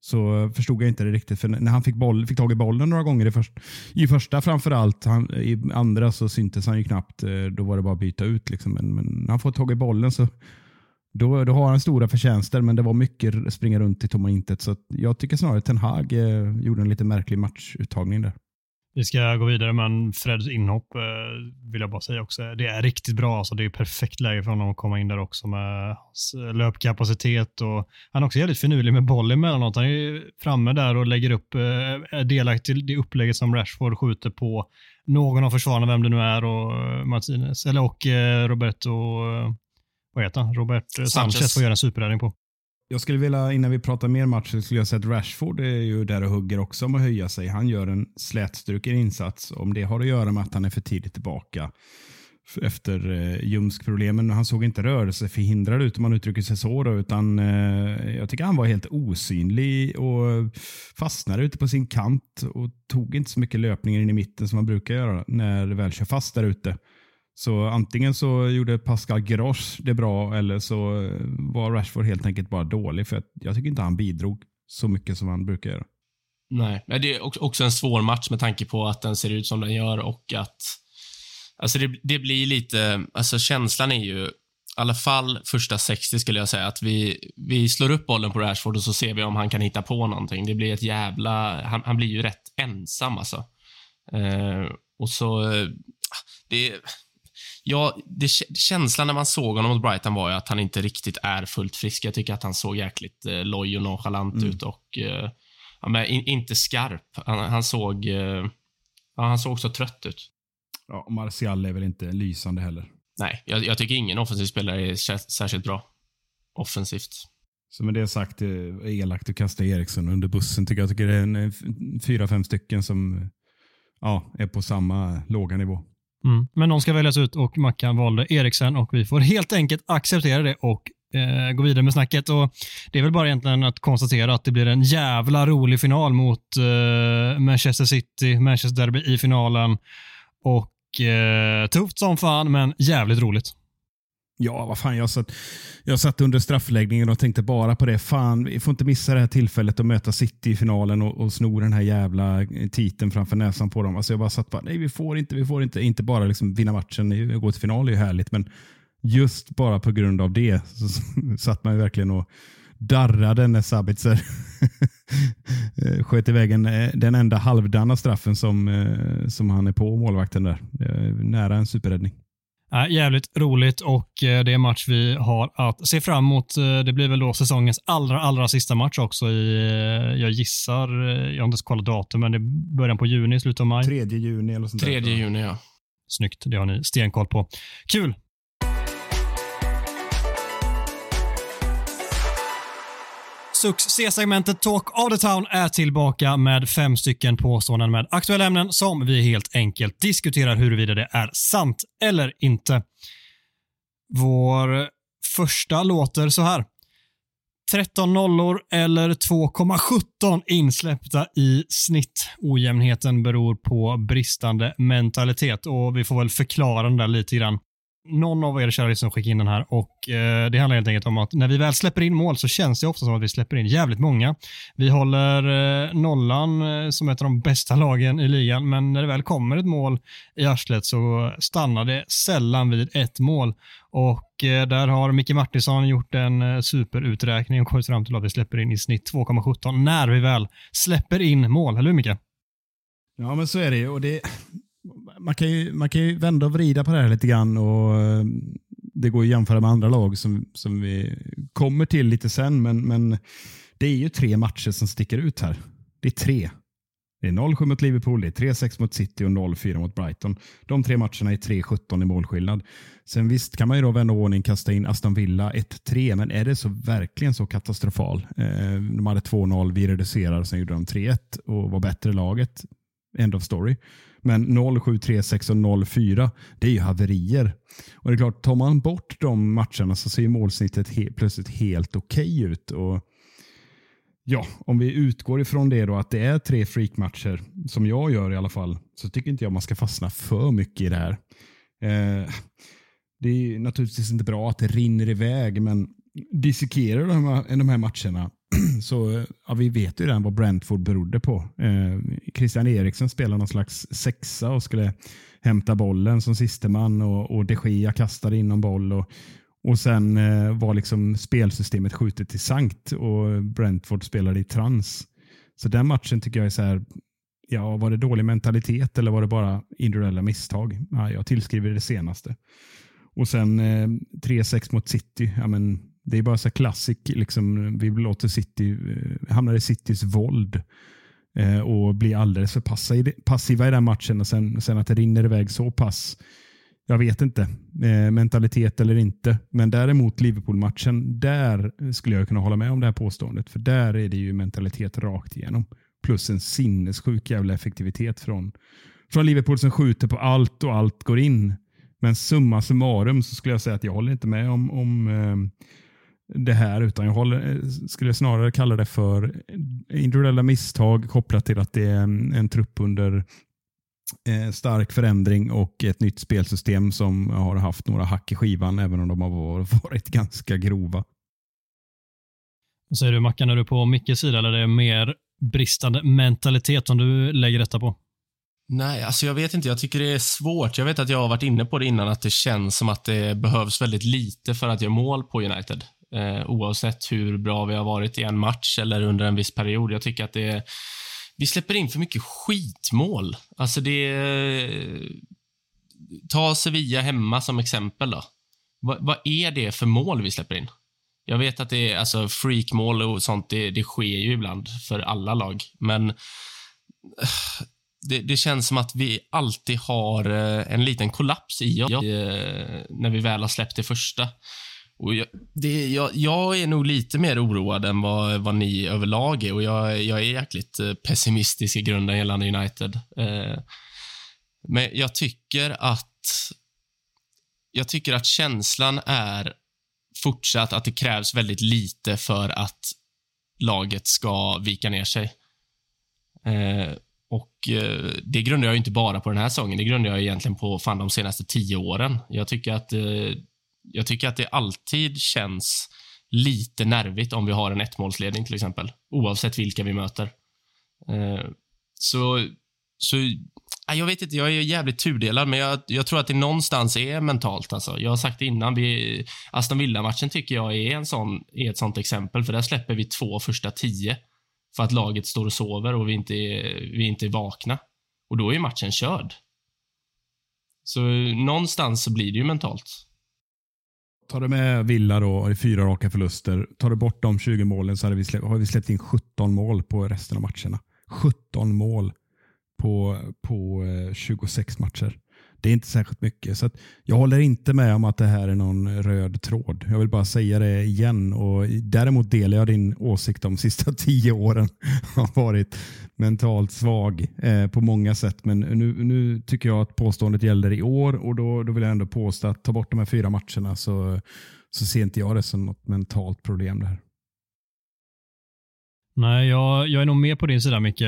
så förstod jag inte det riktigt. För när han fick, boll, fick tag i bollen några gånger i, först, i första framförallt, han, i andra så syntes han ju knappt. Eh, då var det bara att byta ut. Liksom. Men, men när han får tag i bollen så då, då har han stora förtjänster, men det var mycket springa runt i tomma intet. Så jag tycker snarare Ten Hag eh, gjorde en lite märklig matchuttagning där. Vi ska gå vidare, men Freds inhopp eh, vill jag bara säga också. Det är riktigt bra. Alltså, det är perfekt läge för honom att komma in där också med hans löpkapacitet. Och han är också jävligt finurlig med boll emellanåt. Han är framme där och lägger upp, eh, är delaktig i det upplägget som Rashford skjuter på någon av försvararna, vem det nu är, och eh, Martinez, eller och eh, Roberto, eh, vad heter han? Robert eh, Sanchez, Sanchez. får göra en superräddning på. Jag skulle vilja, innan vi pratar mer matcher, skulle jag säga att Rashford är ju där och hugger också om att höja sig. Han gör en slätstruken insats. Om det har att göra med att han är för tidigt tillbaka efter eh, ljumskproblemen. Han såg inte rörelseförhindrad ut om man uttrycker sig så. Då, utan eh, Jag tycker han var helt osynlig och fastnade ute på sin kant och tog inte så mycket löpningar in i mitten som man brukar göra när det väl kör fast där ute. Så antingen så gjorde Pascal Gros det bra eller så eh, var Rashford helt enkelt bara dålig. För jag tycker inte han bidrog så mycket som han brukar göra. Nej, men det är också- en svår match med tanke på att den ser ut som den gör och att Alltså det, det blir lite, alltså känslan är ju, i alla fall första 60 skulle jag säga, att vi, vi slår upp bollen på Rashford och så ser vi om han kan hitta på någonting. Det blir ett jävla, han, han blir ju rätt ensam alltså. Eh, och så, eh, det, ja, det, känslan när man såg honom mot Brighton var ju att han inte riktigt är fullt frisk. Jag tycker att han såg jäkligt eh, loj och nonchalant ut och eh, ja, men in, inte skarp. Han, han såg, eh, ja, han såg också trött ut. Ja, och Martial är väl inte lysande heller. Nej, jag, jag tycker ingen offensiv spelare är sär- särskilt bra offensivt. Så med det sagt, eh, elakt att kasta Eriksson under bussen. Tycker jag tycker det är en, fyra, fem stycken som eh, ja, är på samma låga nivå. Mm. Men någon ska väljas ut och Mackan valde Eriksen och vi får helt enkelt acceptera det och eh, gå vidare med snacket. Och det är väl bara egentligen att konstatera att det blir en jävla rolig final mot eh, Manchester City, Manchester Derby i finalen. Och eh, tufft som fan, men jävligt roligt. Ja, vad fan. Jag satt, jag satt under straffläggningen och tänkte bara på det. Fan, vi får inte missa det här tillfället att möta City i finalen och, och sno den här jävla eh, titeln framför näsan på dem. Alltså jag bara satt bara, nej vi får inte, vi får inte. Inte bara liksom vinna matchen, och gå till final är ju härligt, men just bara på grund av det så <laughs> satt man ju verkligen och darrade när Sabitzer <laughs> eh, sköt iväg en, eh, den enda halvdana straffen som, som han är på, målvakten där. Nära en superräddning. Äh, jävligt roligt och eh, det är match vi har att se fram emot. Eh, Det blir väl då säsongens allra, allra sista match också i, eh, jag gissar, jag har inte kollat datum, men det är början på juni, slutet av maj. 3 juni eller sånt där. 3 juni, ja. Snyggt, det har ni stenkoll på. Kul! Succésegmentet Talk of the Town är tillbaka med fem stycken påståenden med aktuella ämnen som vi helt enkelt diskuterar huruvida det är sant eller inte. Vår första låter så här. 13 nollor eller 2,17 insläppta i snitt. Ojämnheten beror på bristande mentalitet och vi får väl förklara den där lite grann. Någon av er kära som liksom skickade in den här och eh, det handlar helt enkelt om att när vi väl släpper in mål så känns det ofta som att vi släpper in jävligt många. Vi håller eh, nollan eh, som ett av de bästa lagen i ligan, men när det väl kommer ett mål i arslet så stannar det sällan vid ett mål. Och eh, där har Micke Martinsson gjort en eh, superuträkning och kommit fram till att vi släpper in i snitt 2,17 när vi väl släpper in mål. Eller hur Micke? Ja, men så är det ju. Och det, man, kan ju, man kan ju vända och vrida på det här lite grann. och eh, Det går att jämföra med andra lag som, som vi kommer till lite sen. Men, men det är ju tre matcher som sticker ut här. Det är tre. Det är 0-7 mot Liverpool, det är 3-6 mot City och 0-4 mot Brighton. De tre matcherna är 3-17 i målskillnad. Sen visst kan man ju då vända ordning kasta in Aston Villa 1-3, men är det så verkligen så katastrofal? Eh, de hade 2-0, vi reducerar, sen gjorde de 3-1 och var bättre laget. End of story. Men 0-7, 3-6 och 04, det är ju haverier. Och det är klart, tar man bort de matcherna så ser ju målsnittet he plötsligt helt okej okay ut. Och Ja, om vi utgår ifrån det då att det är tre freakmatcher, som jag gör i alla fall, så tycker inte jag man ska fastna för mycket i det här. Eh, det är naturligtvis inte bra att det rinner iväg, men dissekerar de här, de här matcherna <clears throat> så ja, vi vet ju redan vad Brentford berodde på. Eh, Christian Eriksen spelade någon slags sexa och skulle hämta bollen som sisteman och, och de Gia kastade in någon boll. Och, och sen eh, var liksom spelsystemet skjutet till sankt och Brentford spelade i trans. Så den matchen tycker jag är så här, ja, var det dålig mentalitet eller var det bara individuella misstag? Ja, jag tillskriver det senaste. Och sen eh, 3-6 mot City, ja, men det är bara så klassik, liksom, vi låter City, eh, hamnar i Citys våld eh, och blir alldeles för passiva i den matchen och sen, sen att det rinner iväg så pass jag vet inte, eh, mentalitet eller inte. Men däremot Liverpool-matchen, där skulle jag kunna hålla med om det här påståendet. För där är det ju mentalitet rakt igenom. Plus en sinnessjuk jävla effektivitet från, från Liverpool som skjuter på allt och allt går in. Men summa summarum så skulle jag säga att jag håller inte med om, om eh, det här, utan jag håller, skulle snarare kalla det för individuella misstag kopplat till att det är en, en trupp under eh, stark förändring och ett nytt spelsystem som har haft några hack i skivan, även om de har varit ganska grova. Vad säger du Mackan, är du på Mickes sida eller är det mer bristande mentalitet som du lägger detta på? Nej, alltså jag vet inte. Jag tycker det är svårt. Jag vet att jag har varit inne på det innan, att det känns som att det behövs väldigt lite för att göra mål på United. Eh, oavsett hur bra vi har varit i en match eller under en viss period. Jag tycker att det är vi släpper in för mycket skitmål. Alltså det... Ta Sevilla hemma som exempel då. Va, vad är det för mål vi släpper in? Jag vet att det är alltså freakmål och sånt, det, det sker ju ibland för alla lag, men det, det, känns som att vi alltid har eh, en liten kollaps i oss eh, när vi väl har släppt det första. Och jag, det, jag, jag, är nog lite mer oroad än vad, vad ni överlag är och jag, jag är jäkligt eh, pessimistisk i grunden gällande United. Eh, men jag tycker att jag tycker att känslan är fortsatt att det krävs väldigt lite för att laget ska vika ner sig. Eh, och eh, Det grundar jag inte bara på den här säsongen, det grundar jag egentligen på fan de senaste tio åren. Jag tycker att eh, jag tycker att det alltid känns lite nervigt om vi har en ettmålsledning till exempel, oavsett vilka vi möter. Eh, så, så jag vet inte, jag är jävligt tudelad, men jag, jag, tror att det någonstans är mentalt. Alltså. Jag har sagt det innan, vi, Aston Villa-matchen tycker jag är, en sån, är ett sånt exempel, för där släpper vi två första tio för att laget står och sover och vi inte är, vi inte är vakna. Och då är matchen körd. Så någonstans så blir det ju mentalt. Tar du med Villa då i fyra raka förluster, tar du bort de 20 målen så vi släppt, har vi släppt in 17 mål på resten av matcherna. 17 mål på, på eh, 26 matcher. Det är inte särskilt mycket. Så jag håller inte med om att det här är någon röd tråd. Jag vill bara säga det igen. Och däremot delar jag din åsikt om de sista <laughs> tio åren har varit mentalt svag eh, på många sätt. Men nu, nu tycker jag att påståendet gäller i år och då, då vill jag ändå påstå att ta bort de här fyra matcherna så, så ser inte jag det som något mentalt problem. Det här. Nej, jag, jag är nog med på din sida Micke.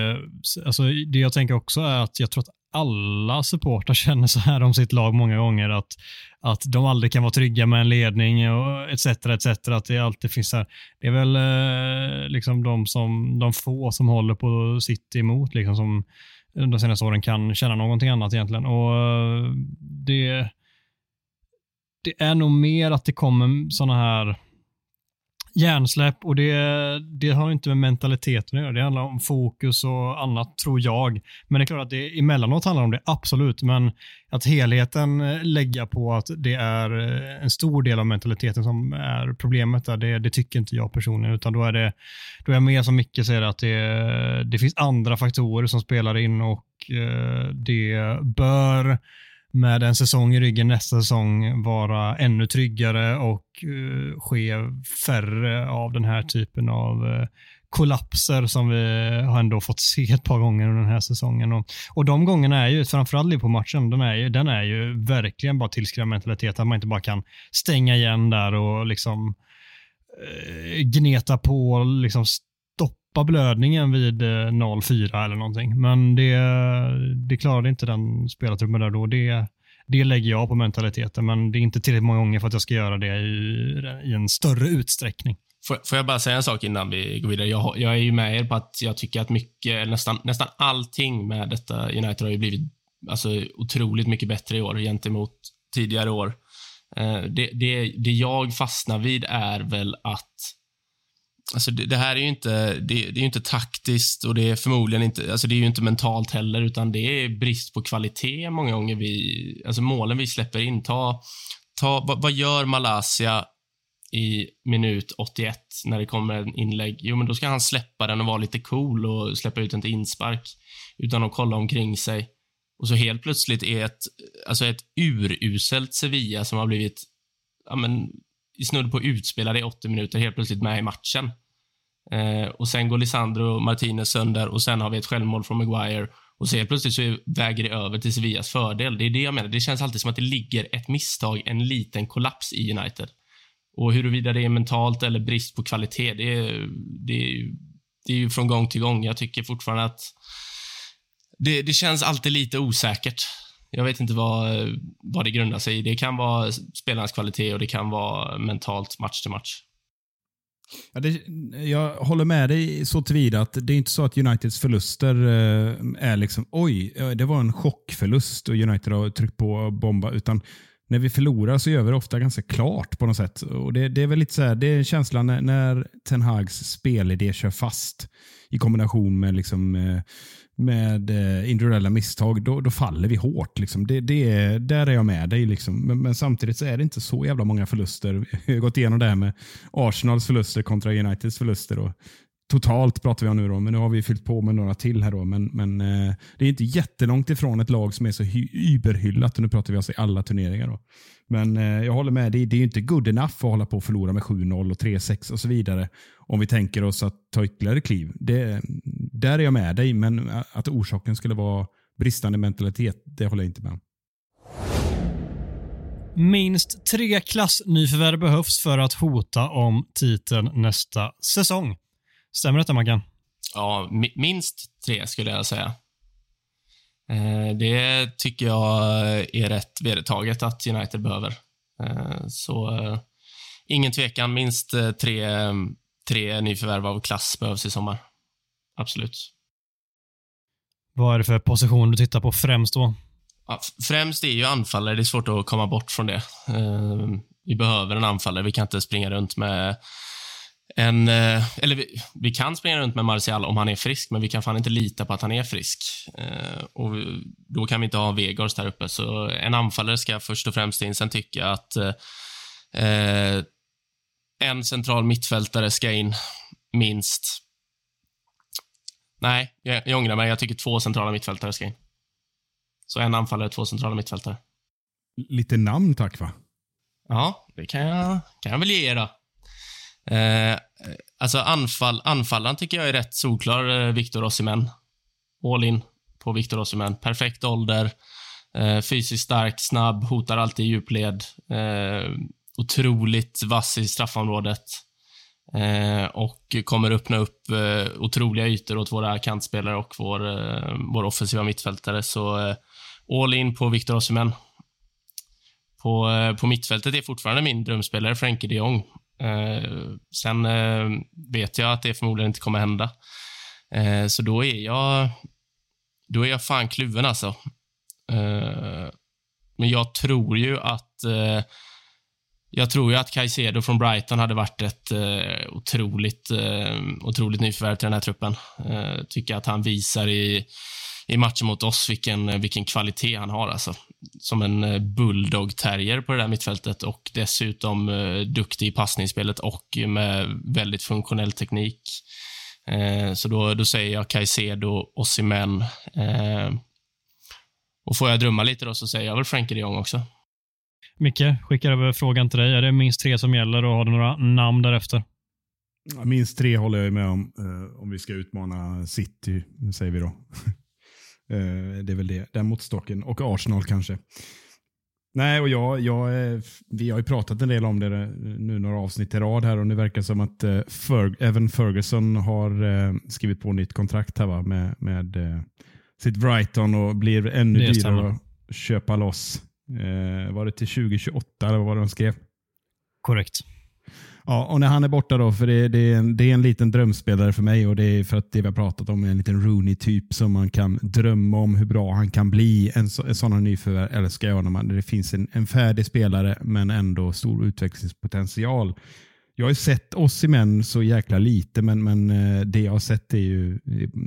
Alltså, det jag tänker också är att jag tror att alla supportrar <laughs> känner så här om sitt lag många gånger, att, att de aldrig kan vara trygga med en ledning och etc. etc. Att det alltid finns här. Det är väl eh, liksom de, som, de få som håller på sitt emot, liksom, som de senaste åren kan känna någonting annat egentligen. Och eh, det, det är nog mer att det kommer sådana här hjärnsläpp och det, det har inte med mentaliteten att göra. Det handlar om fokus och annat, tror jag. Men det är klart att det emellanåt handlar om det, absolut. Men att helheten eh, lägga på att det är eh, en stor del av mentaliteten som är problemet, där, det, det tycker inte jag personligen. Utan då är det då är jag mer som Micke säger att det, det finns andra faktorer som spelar in och eh, det bör med en säsong i ryggen nästa säsong vara ännu tryggare och uh, ske färre av den här typen av uh, kollapser som vi har ändå fått se ett par gånger under den här säsongen. Och, och de gångerna är ju, framförallt på matchen, den är ju, den är ju verkligen bara tillskriven mentalitet, att man inte bara kan stänga igen där och liksom uh, gneta på, liksom stoppa blödningen vid eh, 0-4 eller någonting. Men det, det klarade inte den spelartruppen där då. Det, det lägger jag på mentaliteten, men det är inte tillräckligt många gånger för att jag ska göra det i, i en större utsträckning. Får, får jag bara säga en sak innan vi går vidare? Jag, jag är ju med er på att jag tycker att mycket, nästan, nästan allting med detta United har ju blivit alltså, otroligt mycket bättre i år gentemot tidigare år. Eh, det, det, det jag fastnar vid är väl att Alltså det, det, här är ju inte, det, det, är inte taktiskt och det är förmodligen inte, alltså det är ju inte mentalt heller, utan det är brist på kvalitet många gånger vi, alltså målen vi släpper in. Ta, ta, vad, vad gör Malaysia i minut 81 när det kommer en inlägg? Jo, men då ska han släppa den och vara lite cool och släppa ut den till inspark utan att kolla omkring sig. Och så helt plötsligt är ett, alltså ett uruselt Sevilla som har blivit, ja men, snudd på utspelade i 80 minuter helt plötsligt med i matchen. Eh, och sen går Lisandro Martinez sönder och sen har vi ett självmål från Maguire och så helt plötsligt så väger det över till Sevillas fördel. Det är det jag menar. Det känns alltid som att det ligger ett misstag, en liten kollaps i United. Och huruvida det är mentalt eller brist på kvalitet, det är, det är, det är ju från gång till gång. Jag tycker fortfarande att det, det känns alltid lite osäkert. Jag vet inte vad, vad det grundar sig i. Det kan vara spelarnas kvalitet och det kan vara mentalt match till match. Ja, det, jag håller med dig så tillvida att det är inte så att Uniteds förluster eh, är liksom oj, eh, det var en chockförlust och United har tryckt på och bomba. Utan när vi förlorar så gör vi det ofta ganska klart på något sätt. Och det, det är väl lite så här, det är känslan när, när Ten Hags spelidé kör fast i kombination med liksom, eh, med eh, individuella misstag, då, då faller vi hårt. Liksom. Det, det är, där är jag med dig. Liksom. Men, men, samtidigt så är det inte så jävla många förluster. Vi har gått igenom det här med Arsenals förluster kontra Uniteds förluster. Och totalt pratar vi om nu, då, men nu har vi fyllt på med några till här. Då, men, men eh, det är inte jättelångt ifrån ett lag som är så überhyllat. Och nu pratar vi alltså i alla turneringar. Då. Men eh, jag håller med, dig. det är inte good enough att hålla på och förlora med 7-0 och 3-6 och så vidare. Om vi tänker oss att ta ytterligare kliv. Det, där är jag med dig, men att orsaken skulle vara bristande mentalitet, det håller jag inte med om. Minst tre klassnyförvärv behövs för att hota om titeln nästa säsong. Stämmer detta Mackan? Ja, minst tre skulle jag säga. Eh, det tycker jag är rätt vedertaget att United behöver. Eh, så eh, ingen tvekan, minst tre, tre nyförvärv av klass behövs i sommar. Absolut. Vad är det för position du tittar på främst då? Ja, främst är ju anfallare. Det är svårt att komma bort från det. Vi behöver en anfallare. Vi kan inte springa runt med en, eh, eller vi, vi, kan springa runt med Martial om han är frisk, men vi kan fan inte lita på att han är frisk. Eh, och Då kan vi inte ha Vegors där uppe, så en anfallare ska först och främst in. Sen tycker jag att eh, eh en central mittfältare ska in, minst. Nej, jag, jag ångrar mig. Jag tycker två centrala mittfältare ska in. Så en anfallare, två centrala mittfältare. Lite namn tack, va? Ja, det kan jag, kan jag väl ge er då. Eh, alltså anfall, anfallaren tycker jag är rätt solklar, eh, Victor Osimhen. All in på Victor Osimhen. Perfekt ålder, eh, fysiskt stark, snabb, hotar alltid i djupled. Eh, otroligt vass i straffområdet. Eh, och kommer öppna upp eh, otroliga ytor åt våra kantspelare och vår, eh, vår offensiva mittfältare. Så eh, all in på Victor Osimhen. På, eh, på mittfältet är fortfarande min drömspelare Frenkie de Jong. Eh, sen eh, vet jag att det förmodligen inte kommer hända. Eh, så då är jag då är jag fan kluven alltså. Eh, men jag tror ju att eh, jag tror ju att Caicedo från Brighton hade varit ett eh, otroligt, eh, otroligt nyförvärv till den här truppen. Eh, tycker att han visar i, i matchen mot oss vilken, vilken kvalitet han har. Alltså. Som en eh, bulldog-terrier på det där mittfältet och dessutom eh, duktig i passningsspelet och med väldigt funktionell teknik. Eh, så då, då säger jag Caicedo, Osimhen. Eh, och får jag drömma lite då så säger jag väl Frankie de Jong också. Micke, skickar över frågan till dig. Är det minst tre som gäller och har du några namn därefter? Ja, Minst tre håller jag med om, eh, om vi ska utmana City, säger vi då. <laughs> eh, det är väl det, den måttstocken. Och Arsenal kanske. Nej, och jag, jag, eh, vi har ju pratat en del om det nu några avsnitt i rad här och nu verkar det som att Ferg, även Ferguson har skrivit på nytt kontrakt här va, med, med sitt Brighton och blir ännu dyrare att köpa loss. Eh, var det till 2028 eller vad var det de skrev? Korrekt. Ja, och när han är borta då, för det, det, är en, det är en liten drömspelare för mig och det är för att det vi har pratat om är en liten Rooney-typ som man kan drömma om hur bra han kan bli. En, så, en sån nyförvärv älskar jag när man, det finns en, en färdig spelare men ändå stor utvecklingspotential. Jag har ju sett oss i män så jäkla lite, men, men eh, det jag har sett är ju,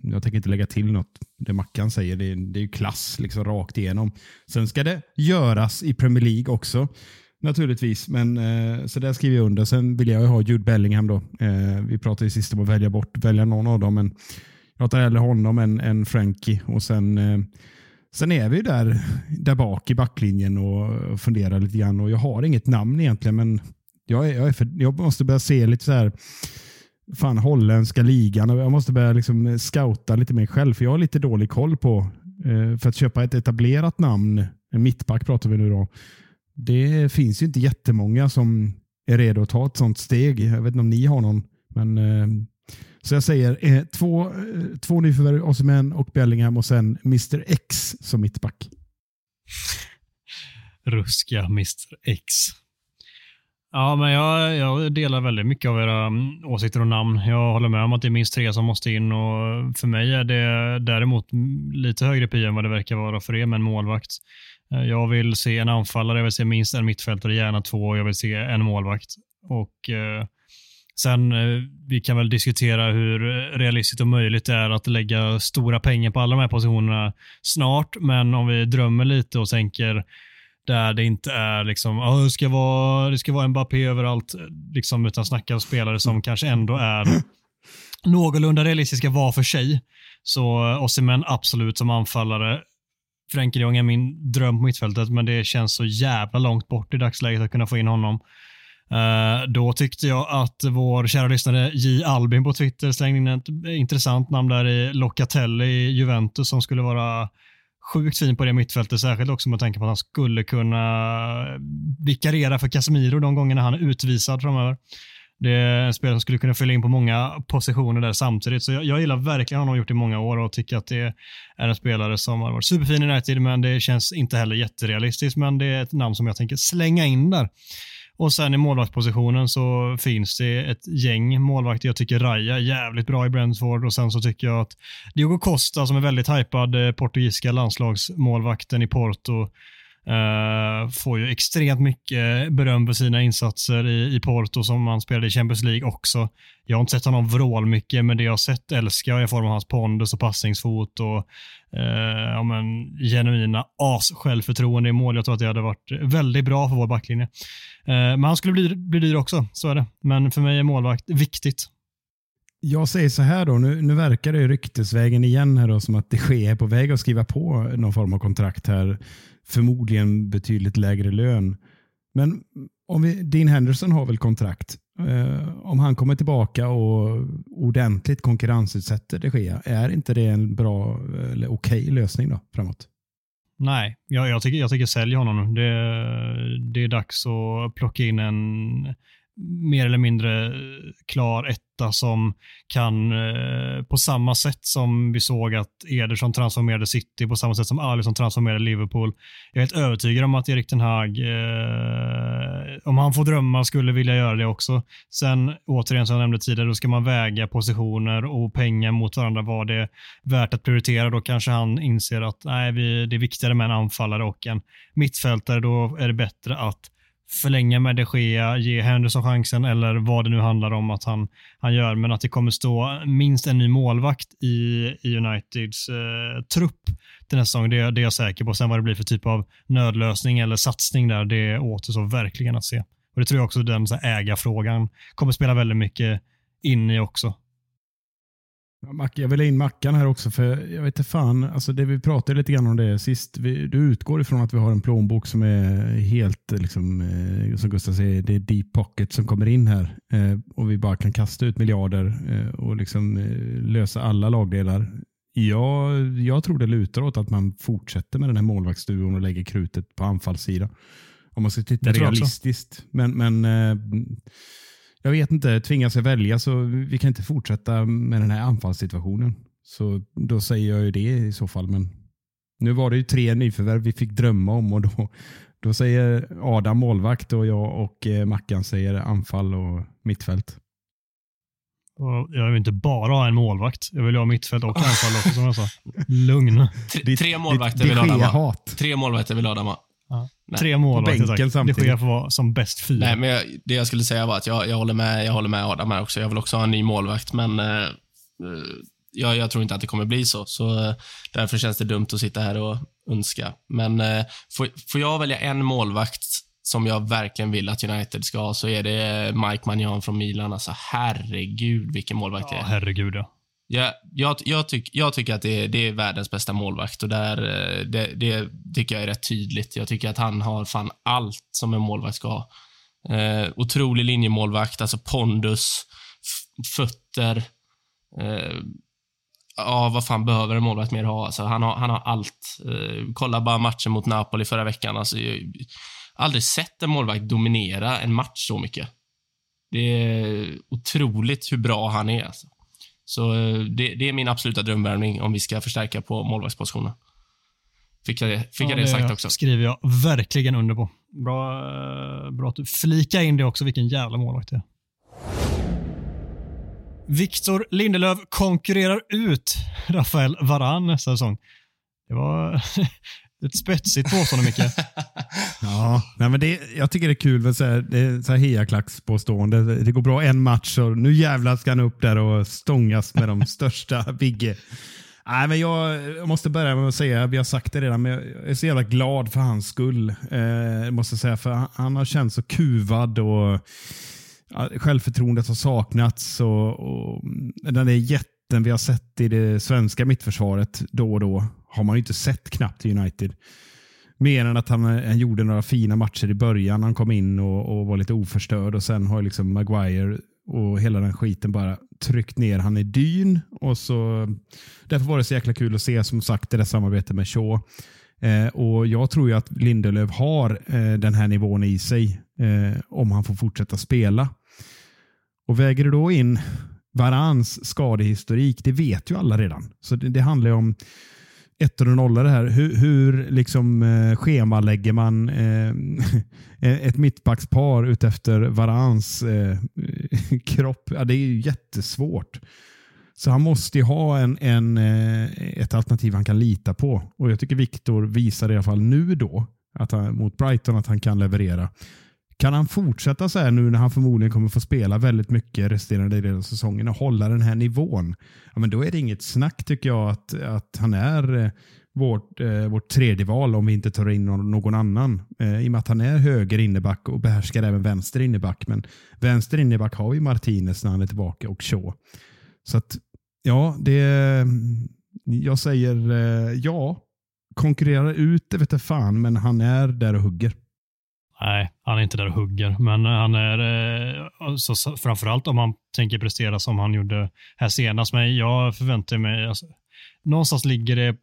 jag tänker inte lägga till något, det Mackan säger, det, är- det är ju klass liksom rakt igenom. Sen ska det göras i Premier League också. Naturligtvis, men eh, så där skriver jag under. Sen vill jag ju ha Jude Bellingham då. Eh, vi pratade ju sist om att välja bort, välja någon av dem, men jag tar hellre honom än, än Frankie. Och sen, sen är vi ju där, där bak i backlinjen och funderar lite grann. Och jag har inget namn egentligen, men jag, är, jag, är för, jag måste börja se lite så här fan holländska ligan och jag måste börja liksom eh, scouta lite mer själv för jag har lite dålig koll på eh, för att köpa ett etablerat namn, en mittback pratar vi nu då. Det finns ju inte jättemånga som är redo att ta ett sånt steg. Jag vet inte om ni har någon. Men, eh, så jag säger eh, två, eh, två nyförvärv, Osimhen och Bellingham och sen Mr X som mittback. Ruska Mr X. Ja, men jag, jag delar väldigt mycket av era mm, åsikter och namn. Jag håller med om att det är minst tre som måste in och för mig är det däremot lite högre prio än vad det verkar vara för er med en målvakt. Eh, jag vill se en anfallare, jag vill se minst en mittfältare, gärna två och jag vill se en målvakt. Och eh, Sen eh, vi kan väl diskutera hur realistiskt och möjligt det är att lägga stora pengar på alla de här positionerna snart, men om vi drömmer lite och tänker där det inte är liksom, oh, det, ska vara, det ska vara Mbappé överallt, liksom, utan snacka om spelare som kanske ändå är någorlunda realistiska var för sig. Så eh, Osimhen absolut som anfallare. Frenkie de Jong är min dröm på mittfältet, men det känns så jävla långt bort i dagsläget att kunna få in honom. Uh, då tyckte jag att vår kära lyssnare J. Albin på Twitter slängde in ett intressant namn där i Locatelli i Juventus som skulle vara sjukt fin på det mittfältet, särskilt också med tanke på att han skulle kunna vikariera för Casemiro de gångerna han är utvisad framöver. Det är en spelare som skulle kunna fylla in på många positioner där samtidigt. Så jag, jag gillar verkligen honom, har gjort i många år och tycker att det är en spelare som har varit superfin i United, men det känns inte heller jätterealistiskt. Men det är ett namn som jag tänker slänga in där. Och sen i målvaktspositionen så finns det ett gäng målvakter. Jag tycker Raya är jävligt bra i Brentford och sen så tycker jag att Diogo Costa som är väldigt hypad, eh, portugisiska landslagsmålvakten i Porto, Uh, får ju extremt mycket beröm för sina insatser i, i Porto som han spelade i Champions League också. Jag har inte sett honom vrål mycket, men det jag har sett älskar jag i form av hans pondus och passningsfot och uh, ja, men, genuina as-självförtroende i mål. Jag tror att det hade varit väldigt bra för vår backlinje. Uh, men han skulle bli, bli dyr också, så är det. Men för mig är målvakt viktigt. Jag säger så här då, nu, nu verkar det ju ryktesvägen igen här då, som att det är på väg att skriva på någon form av kontrakt här. Förmodligen betydligt lägre lön. Men om vi, Dean Henderson har väl kontrakt. Eh, om han kommer tillbaka och ordentligt konkurrensutsätter de Gea, är inte det en bra eller okej lösning då framåt? Nej, jag, jag, tycker, jag tycker sälj honom. Det, det är dags att plocka in en mer eller mindre klar etta som kan, eh, på samma sätt som vi såg att Ederson transformerade City, på samma sätt som Alisson transformerade Liverpool. Jag är helt övertygad om att Erik Ten Hag, eh, om han får drömma, skulle vilja göra det också. Sen, återigen som jag nämnde tidigare, då ska man väga positioner och pengar mot varandra. Vad det är värt att prioritera. Då kanske han inser att nej, vi, det är viktigare med en anfallare och en mittfältare. Då är det bättre att förlänga med de Gea, ge Henderson chansen eller vad det nu handlar om att han, han gör. Men att det kommer stå minst en ny målvakt i, i Uniteds eh, trupp till nästa säsong, det, det är jag säker på. Sen vad det blir för typ av nödlösning eller satsning där, det återstår verkligen att se. Och Det tror jag också den så här, ägarfrågan kommer spela väldigt mycket in i också. Jag vill ha in Mackan här också, för jag vet inte fan, alltså det vi pratade lite grann om det sist. Vi, du utgår ifrån att vi har en plånbok som är helt, liksom, eh, som Gustav säger, det är deep pocket som kommer in här. Eh, och vi bara kan kasta ut miljarder eh, och liksom, lösa alla lagdelar. Jag, jag tror det lutar åt att man fortsätter med den här målvaktsduon och lägger krutet på anfallssidan. Om man ska titta realistiskt. Men, men jag vet inte, tvingas jag välja så vi kan inte fortsätta med den här anfallssituationen. Så då säger jag ju det i så fall. Men nu var det ju tre nyförvärv vi fick drömma om och då, då säger Adam målvakt och jag och eh, Mackan säger anfall och mittfält. Jag vill inte bara ha en målvakt. Jag vill ha mittfält och anfall också som jag sa. <laughs> Lugn. Tre, tre målvakter vill Adam ha. hat. Tre målvakter vill Adam ha. Nej. Tre målvakter bänken tack. Det samtidigt. sker får vara som bäst fyra. Nej, men jag, det jag skulle säga var att jag, jag, håller med, jag håller med Adam här också. Jag vill också ha en ny målvakt, men eh, eh, jag, jag tror inte att det kommer bli så. Så eh, därför känns det dumt att sitta här och önska. Men eh, får, får jag välja en målvakt som jag verkligen vill att United ska ha, så är det Mike Magnan från Milan. Alltså herregud vilken målvakt det ja, är. herregud ja. Jag, jag, jag, tyck, jag tycker att det är, det är världens bästa målvakt och där, eh, det, det tycker jag är rätt tydligt. Jag tycker att han har fan allt som en målvakt ska ha. Eh, otrolig linjemålvakt, alltså pondus, fötter. Eh, ja, vad fan behöver en målvakt mer ha? Alltså, han, har, han har allt. Eh, kolla bara matchen mot Napoli förra veckan. Alltså, jag har aldrig sett en målvakt dominera en match så mycket. Det är otroligt hur bra han är. Alltså. Så eh, det, det är min absoluta drömvärvning om vi ska förstärka på målvaktspositionen. Fick jag det, fick jag det sagt också? skriver jag verkligen under på. Bra, eh, bra att du flikar in det också, vilken jävla målvakt det är. Victor Lindelöf konkurrerar ut <laughs> Rafael Varane nästa säsong. Det var <laughs> ett spetsigt påstående, Micke. <laughs> Ja, nej men det, jag tycker det är kul med så här, det så här hejaklackspåstående. Det går bra en match och nu jävlar ska han upp där och stångas med de <laughs> största Bigge. Nej, men jag, jag måste börja med att säga, vi har sagt det redan, men jag är så jävla glad för hans skull. Eh, måste säga, för han, han har känts så kuvad och ja, självförtroendet har saknats. Och, och den där jätten vi har sett i det svenska mittförsvaret då och då har man ju inte sett knappt i United. Mer än att han, han gjorde några fina matcher i början. Han kom in och, och var lite oförstörd och sen har liksom Maguire och hela den skiten bara tryckt ner han i dyn. Och så, därför var det så jäkla kul att se som sagt det där samarbetet med Shaw. Eh, och Jag tror ju att Lindelöf har eh, den här nivån i sig eh, om han får fortsätta spela. Och väger du då in Varans skadehistorik, det vet ju alla redan. Så det, det handlar ju om ettor och nollor det här. Hur, hur liksom, eh, schemalägger man eh, <laughs> eh ett mittbackspar utefter Varans eh, <laughs> kropp? Ja, det är ju jättesvårt. Så han måste ju ha en, en, eh, ett alternativ han kan lita på. Och Jag tycker Viktor visar i alla fall nu då att han, mot Brighton att han kan leverera. Kan han fortsätta så här nu när han förmodligen kommer få spela väldigt mycket resterande delen av säsongen och hålla den här nivån? Ja, men då är det inget snack tycker jag att, att han är eh, vårt, eh, vårt tredje val om vi inte tar in någon, någon annan. Eh, I och med att han är höger inneback och behärskar även vänster inneback. Men vänster inneback har vi Martinez när han är tillbaka och Shaw. Så att, ja, det... Jag säger eh, ja. Konkurrerar ut, det vete fan, men han är där och hugger. Nej, han är inte där och hugger, men eh, han är alltså, framförallt om han tänker prestera som han gjorde här senast. Men jag förväntar mig, alltså, någonstans ligger det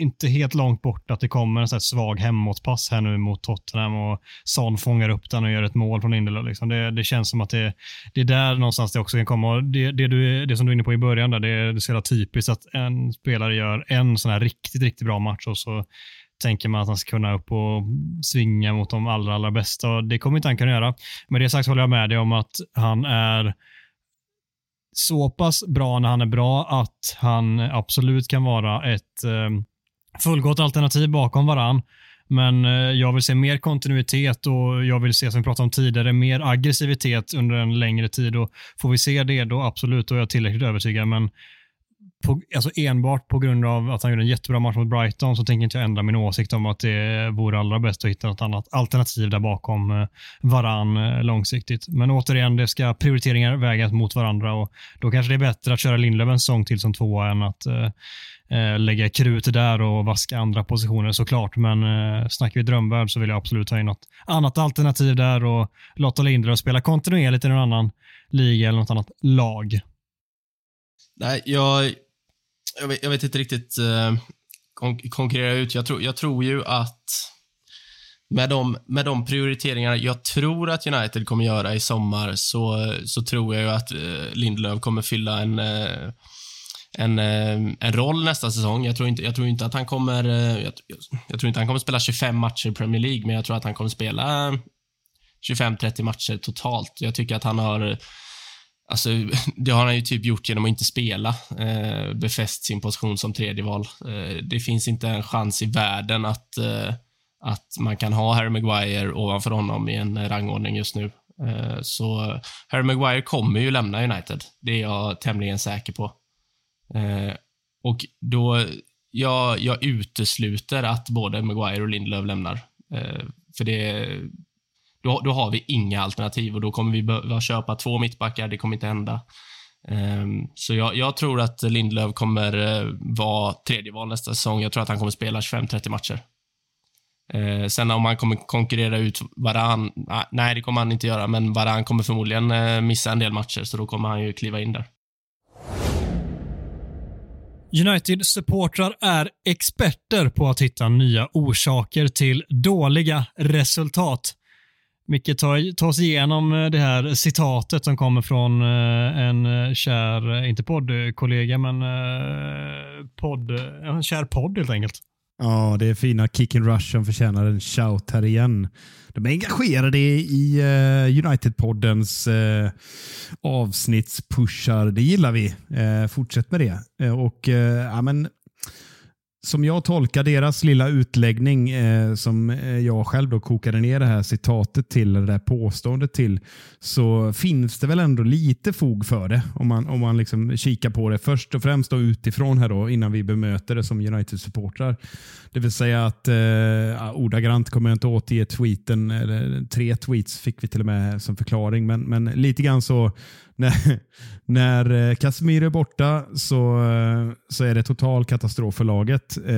inte helt långt bort att det kommer en sån här svag hemåtpass här nu mot Tottenham och Son fångar upp den och gör ett mål från Lindelöf. Liksom. Det, det känns som att det, det är där någonstans det också kan komma. Det, det, du, det som du är inne på i början, där, det, det är så jävla typiskt att en spelare gör en sån här riktigt, riktigt bra match och så tänker man att han ska kunna upp och svinga mot de allra, allra bästa. Och det kommer inte han kunna göra. Med det sagt håller jag med dig om att han är så pass bra när han är bra att han absolut kan vara ett eh, fullgott alternativ bakom varann. Men eh, jag vill se mer kontinuitet och jag vill se, som vi pratade om tidigare, mer aggressivitet under en längre tid. Och får vi se det, då absolut, då är jag tillräckligt övertygad. Men på, alltså enbart på grund av att han gjorde en jättebra match mot Brighton så tänker inte jag ändra min åsikt om att det vore allra bäst att hitta något annat alternativ där bakom eh, varann eh, långsiktigt. Men återigen, det ska prioriteringar vägas mot varandra och då kanske det är bättre att köra Lindelöf en säsong till som tvåa än att eh, eh, lägga krut där och vaska andra positioner såklart. Men eh, snackar vi drömvärld så vill jag absolut ha in något annat alternativ där och låta Lindelöf spela kontinuerligt i någon annan liga eller något annat lag. Nej, jag, jag, vet, jag vet inte riktigt eh, kon konkurrera ut. Jag tror, jag tror ju att med de, med de prioriteringar jag tror att United kommer göra i sommar så, så tror jag ju att eh, Lindelöf kommer fylla en, eh, en, eh, en roll nästa säsong. Jag tror inte, jag tror inte att han kommer eh, jag, jag tror inte han kommer spela 25 matcher i Premier League, men jag tror att han kommer spela 25-30 matcher totalt. Jag tycker att han har Alltså, <laughs> det har han ju typ gjort genom att inte spela. Eh, befäst sin position som tredje val. Eh, det finns inte en chans i världen att, eh, att man kan ha Harry Maguire ovanför honom i en eh, rangordning just nu. Eh, så Harry Maguire kommer ju lämna United. Det är jag tämligen säker på. Eh, och då, jag, jag utesluter att både Maguire och Lindelöf lämnar. Eh, för det då, då har vi inga alternativ och då kommer vi behöva köpa två mittbackar. Det kommer inte hända. Um, så jag, jag, tror att Lindelöf kommer uh, vara tredje val nästa säsong. Jag tror att han kommer spela 25-30 matcher. Uh, sen om han kommer konkurrera ut Varan, uh, nej det kommer han inte göra, men Varan kommer förmodligen eh, missa en del matcher, så då kommer han ju kliva in där. United-supportrar är experter på att hitta nya orsaker till dåliga resultat. Micke, ta, ta oss igenom eh, det här citatet som kommer från eh, en eh, kär, inte poddkollega, men podd, en kär podd helt enkelt. Ja, det är fina Kick and Rush som förtjänar en shout här igen. De är engagerade i United-poddens avsnittspushar. Det gillar vi. fortsätt med det. och ja, men som jag tolkar deras lilla utläggning, eh, som eh, jag själv då kokade ner det här citatet till, eller det här påståendet till, så finns det väl ändå lite fog för det om man, om man liksom kikar på det. Först och främst då utifrån här då, innan vi bemöter det som United-supportrar. Det vill säga att eh, ordagrant kommer jag inte återge tweeten, eller tre tweets fick vi till och med som förklaring, men, men lite grann så när, <laughs> när eh, Casemiro är borta så, eh, så är det total katastrof för laget. Eh,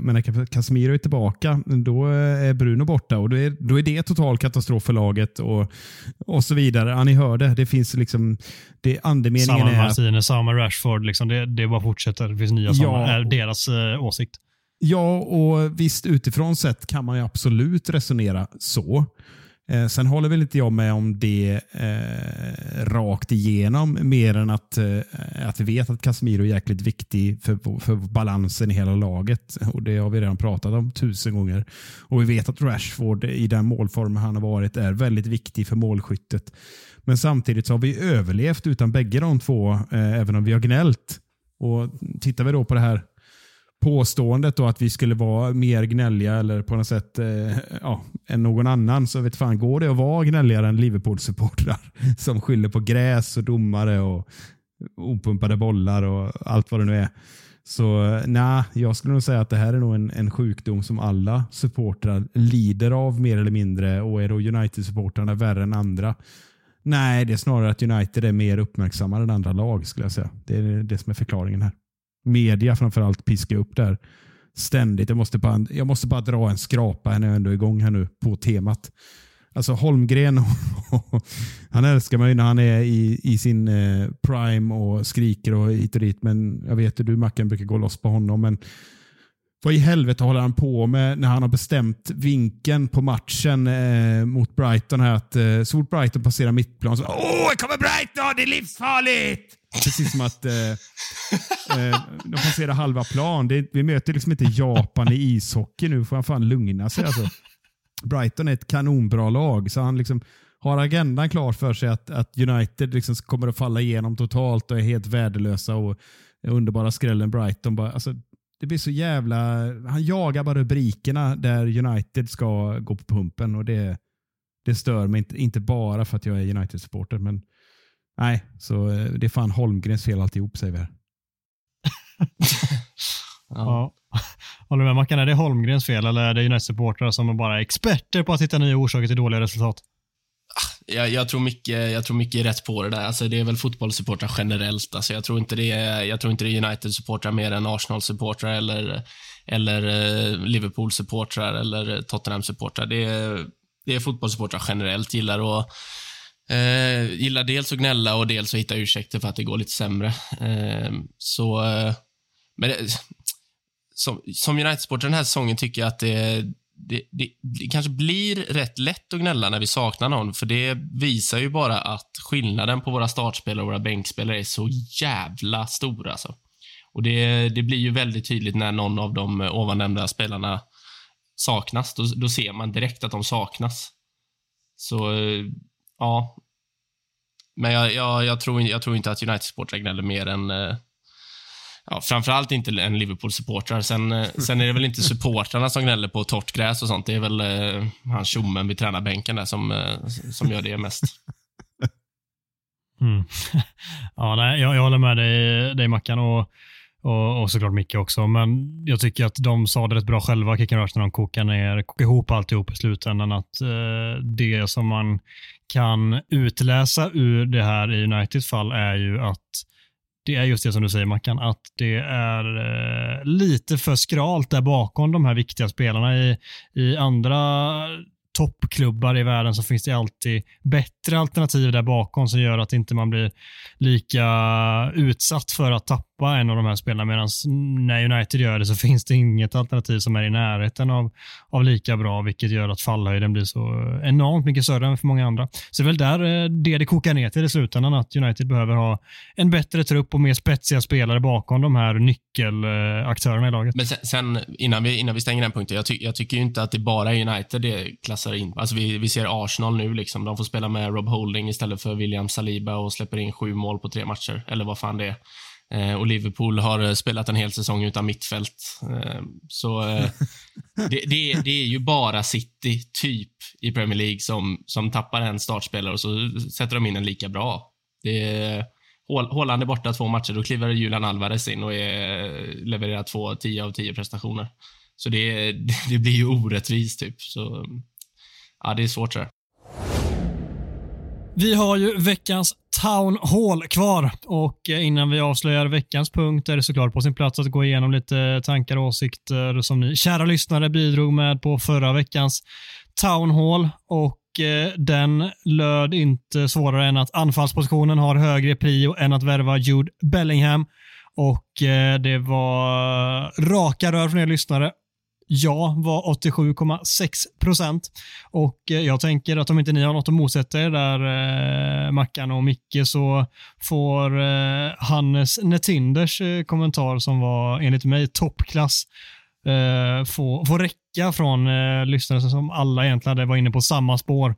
men när Casemiro är tillbaka, då är Bruno borta och då är, då är det total katastrof för laget och, och så vidare. Ja, ni hör det. Finns liksom, det, andemeningen samma är... Martinez, samma Rashford, liksom det, det bara fortsätter. Det finns nya ja, samma, är deras eh, åsikt. Ja, och visst utifrån sett kan man ju absolut resonera så. Eh, sen håller väl inte jag med om det eh, rakt igenom mer än att, eh, att vi vet att Casemiro är jäkligt viktig för, för balansen i hela laget. Och Det har vi redan pratat om tusen gånger. Och Vi vet att Rashford i den målform han har varit är väldigt viktig för målskyttet. Men samtidigt så har vi överlevt utan bägge de två, eh, även om vi har gnällt. Och Tittar vi då på det här påståendet då att vi skulle vara mer gnälliga eller på något sätt eh, ja, än någon annan så vet fan, går det att vara gnälligare än Liverpool-supportrar <laughs> som skyller på gräs och domare och opumpade bollar och allt vad det nu är. Så eh, nej, jag skulle nog säga att det här är nog en, en sjukdom som alla supportrar lider av mer eller mindre och är då United-supportrarna värre än andra? Nej, det är snarare att United är mer uppmärksammade än andra lag skulle jag säga. Det är det som är förklaringen här media framförallt piska upp där ständigt. Jag måste bara, jag måste bara dra en skrapa när jag ändå är igång här nu på temat. Alltså Holmgren, <laughs> han älskar mig när han är i, i sin eh, prime och skriker och hit och dit. Men jag vet att du Mackan brukar gå loss på honom. Men vad i helvete håller han på med när han har bestämt vinkeln på matchen eh, mot Brighton? Här, att, eh, så fort Brighton passerar mittplan så Åh, här kommer Brighton! Det är livsfarligt! Precis som att eh, eh, de passerar halva plan. Det, vi möter liksom inte Japan i ishockey nu. får han fan lugna sig. Alltså. Brighton är ett kanonbra lag, så han liksom har agendan klar för sig att, att United liksom kommer att falla igenom totalt och är helt värdelösa och underbara skrällen Brighton. Bara, alltså, det blir så jävla... Han jagar bara rubrikerna där United ska gå på pumpen och det, det stör mig inte, inte bara för att jag är United-supporter. Men nej, så eh, det är fan Holmgrens fel alltihop säger vi här. <laughs> Ja. Håller du med Mackan? Är det Holmgrens fel eller är det United-supportrar som bara är experter på att hitta nya orsaker till dåliga resultat? Jag, jag, tror mycket, jag tror mycket är rätt på det där. Alltså, det är väl fotbollssupportrar generellt. Alltså, jag tror inte det är, jag tror inte det är United-supportrar mer än Arsenal-supportrar eller, eller eh, Liverpool-supportrar eller Tottenham-supportrar. Det är, det är fotbollssupportrar generellt gillar att eh, gillar dels att gnälla och dels att hitta ursäkter för att det går lite sämre. Eh, så, eh, men det, som, som United-supporter den här säsongen tycker jag att det, det, det, det, kanske blir rätt lätt att gnälla när vi saknar någon, för det visar ju bara att skillnaden på våra startspelare och våra bänkspelare är så jävla stor. Alltså. Och det, det blir ju väldigt tydligt när någon av de ovannämnda spelarna saknas. Då, då ser man direkt att de saknas. Så, eh, ja. Men jag, jag, jag, tror, jag tror inte att United-supportrar gnäller mer än eh, Ja, framförallt inte en Liverpool-supportrar. Sen, eh, sen är det väl inte <laughs> supportrarna som gnäller på torrt gräs och sånt. Det är väl eh, han tjommen vid tränarbänken där som, eh, som gör det mest. Mm. <laughs> ja, nej, jag, jag håller med dig, dig Mackan och, och, och såklart Micke också. Men jag tycker att de sa det rätt bra själva, Kick Rush, när de kokar ner, kokar ihop alltihop i slutändan. Att eh, det som man kan utläsa ur det här i Uniteds fall är ju att det är just det som du säger Mackan, att det är eh, lite för skralt där bakom de här viktiga spelarna. I, i andra toppklubbar i världen så finns det alltid bättre alternativ där bakom som gör att inte man blir lika utsatt för att tappa en av de här spelarna. Medan när United gör det så <laughs> finns det inget alternativ som är i närheten av, av lika bra, vilket gör att fallhöjden blir så eh, enormt mycket större än för många andra. Så det är väl där eh, det det kokar ner till i slutändan, att United behöver ha en bättre trupp och mer spetsiga spelare bakom de här nyckelaktörerna i laget. Men sen, sen innan, vi, innan vi stänger den punkten, jag, ty, jag tycker ju inte att det bara är United det klassar in. Alltså vi, vi ser Arsenal nu, liksom. de får spela med Rob Holding istället för William Saliba och släpper in sju mål på tre matcher, eller vad fan det är. Eh, och Liverpool har eh, spelat en hel säsong utan mittfält. Eh, så <laughs> det, det, det, är ju bara City, typ, i Premier League som, som tappar en startspelare och så sätter de in en lika bra. Det Håland är borta två matcher, då kliver Julian Alvarez in och är, levererar två 10 av 10 prestationer. Så det, <laughs> det blir ju orättvist, typ. Så, ja, det är svårt. Så vi har ju veckans Town Hall kvar och eh, innan vi avslöjar veckans punkt är det såklart på sin plats att gå igenom lite tankar och åsikter som ni kära lyssnare bidrog med på förra veckans Town Hall. Och eh, den löd inte svårare än att anfallspositionen har högre prio än att värva Jude Bellingham. Och eh, det var raka rör från er lyssnare ja var 87,6 procent. Och eh, jag tänker att om inte ni har något att motsätta er där, eh, Mackan och Micke, så får eh, Hannes Netinders eh, kommentar som var enligt mig toppklass eh, få, få räcka från eh, lyssnare som alla egentligen var inne på samma spår.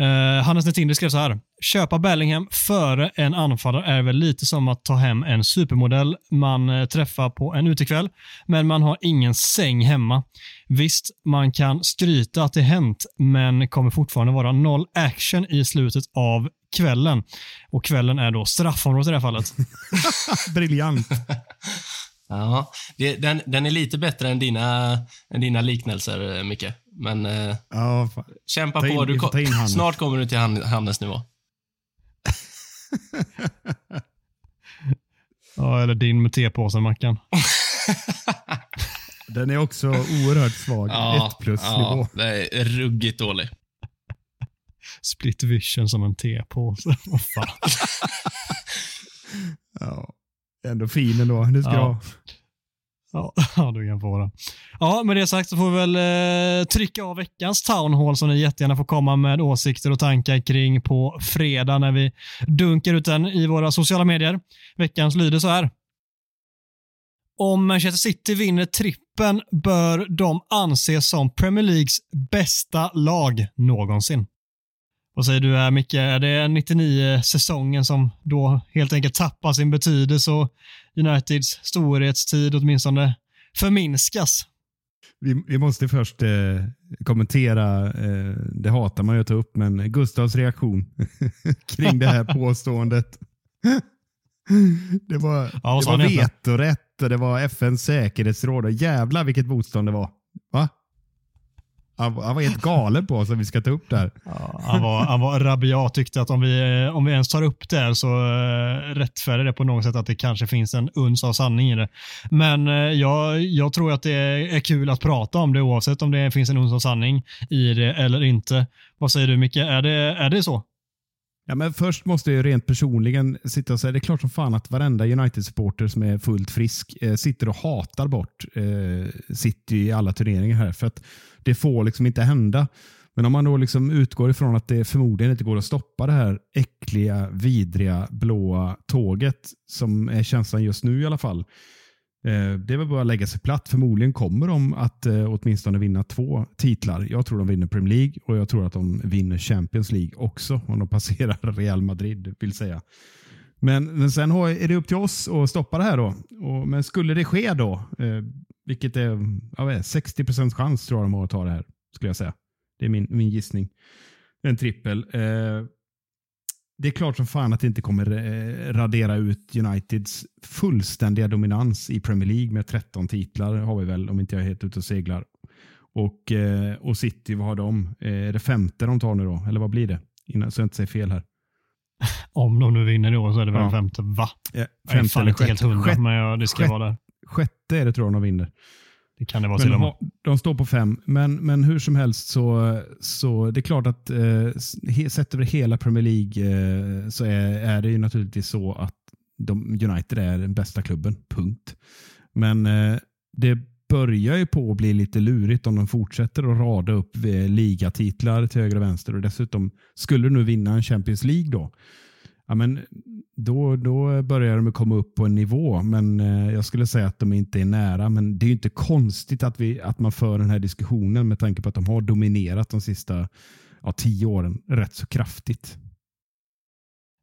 Uh, Hannes Netinder skrev så här. Köpa Bellingham före en anfallare är väl lite som att ta hem en supermodell man uh, träffar på en utekväll, men man har ingen säng hemma. Visst, man kan skryta att det hänt, men kommer fortfarande vara noll action i slutet av kvällen. Och kvällen är då straffområdet i det här fallet. <laughs> Briljant. Ja, det, den, den är lite bättre än dina, än dina liknelser, eh, Micke. Men eh, ja, kämpa ta in, på. Du, Hannes. snart kommer du till Hannes nivå. <laughs> ja, eller din med tepåsen, Mackan. <laughs> Den är också oerhört svag. Ja, Ett plus ja, nivå. Det är ruggigt dålig. Split vision som en tepåse. <laughs> Vad fan. Ja. Ändå fin ändå. Det ska Ja. Ja, <laughs> ja, du kan få det. Ja, med det sagt så får vi väl eh, trycka av veckans Town Hall som ni jättegärna får komma med åsikter och tankar kring på fredag när vi dunkar ut den i våra sociala medier. Veckans lyder så här. Om Manchester City vinner trippen bör de anses som Premier Leagues bästa lag någonsin. Vad säger du här Micke? Är det 99-säsongen som då helt enkelt tappar sin betydelse och Uniteds storhetstid åtminstone förminskas. Vi, vi måste först eh, kommentera, eh, det hatar man ju att ta upp, men Gustavs reaktion <laughs> kring det här påståendet. Det var, Ja, det var vetorätt och det var FNs säkerhetsråd och jävlar vilket motstånd det var. Va? Han, han var helt galen på oss att vi ska ta upp det här. Ja, han, var, han var rabiat, tyckte att om vi, om vi ens tar upp det här så uh, rättfärdigar det på något sätt att det kanske finns en uns av sanning i det. Men eh, jag, jag tror att det är kul att prata om det oavsett om det finns en uns av sanning i det eller inte. Vad säger du Micke? Är det, är det så? Ja, men först måste jag rent personligen sitta och säga, det är klart som fan att varenda United-supporter som är fullt frisk eh, sitter och hatar bort eh, City i alla turneringar här. För att det får liksom inte hända. Men om man då liksom utgår ifrån att det förmodligen inte går att stoppa det här äckliga, vidriga, blåa tåget som är känslan just nu i alla fall. Eh, det är väl bara att lägga sig platt. Förmodligen kommer de att eh, åtminstone vinna två titlar. Jag tror de vinner Premier League och jag tror att de vinner Champions League också om de passerar <laughs> Real Madrid. vill säga. Men, men sen har, är det upp till oss att stoppa det här då. Och, men skulle det ske då, eh, vilket är jag vet, 60 procents chans tror jag de har att ta det här, skulle jag säga. Det är min, min gissning. En trippel. Eh, det är klart som fan att det inte kommer eh, radera ut Uniteds fullständiga dominans i Premier League med 13 titlar har vi väl om inte jag är helt ute och seglar. Och, eh, och City, vad har de? Eh, är det femte de tar nu då? Eller vad blir det? Innan, så jag inte säger fel här. <laughs> Om de nu vinner då så är det väl Ja. femte. Va? Eh, Jag är femte fan inte helt hundra, men jag, det ska sjätte- vara där. Sjätte är det tror jag de vinner. Det kan det vara Men de, har, de står på fem, men, men hur som helst så, så det är klart att eh, sett över hela Premier League eh, så är, är det ju naturligtvis så att de, United är den bästa klubben, punkt. Men eh, det börjar ju på att bli lite lurigt om de fortsätter att rada upp eh, ligatitlar till höger och vänster och dessutom skulle du nu vinna en Champions League då, ja, men då, då börjar de komma upp på en nivå. Men eh, jag skulle säga att de inte är nära. Men det är ju inte konstigt att, vi, att man för den här diskussionen med tanke på att de har dominerat de sista ja, tio åren rätt så kraftigt.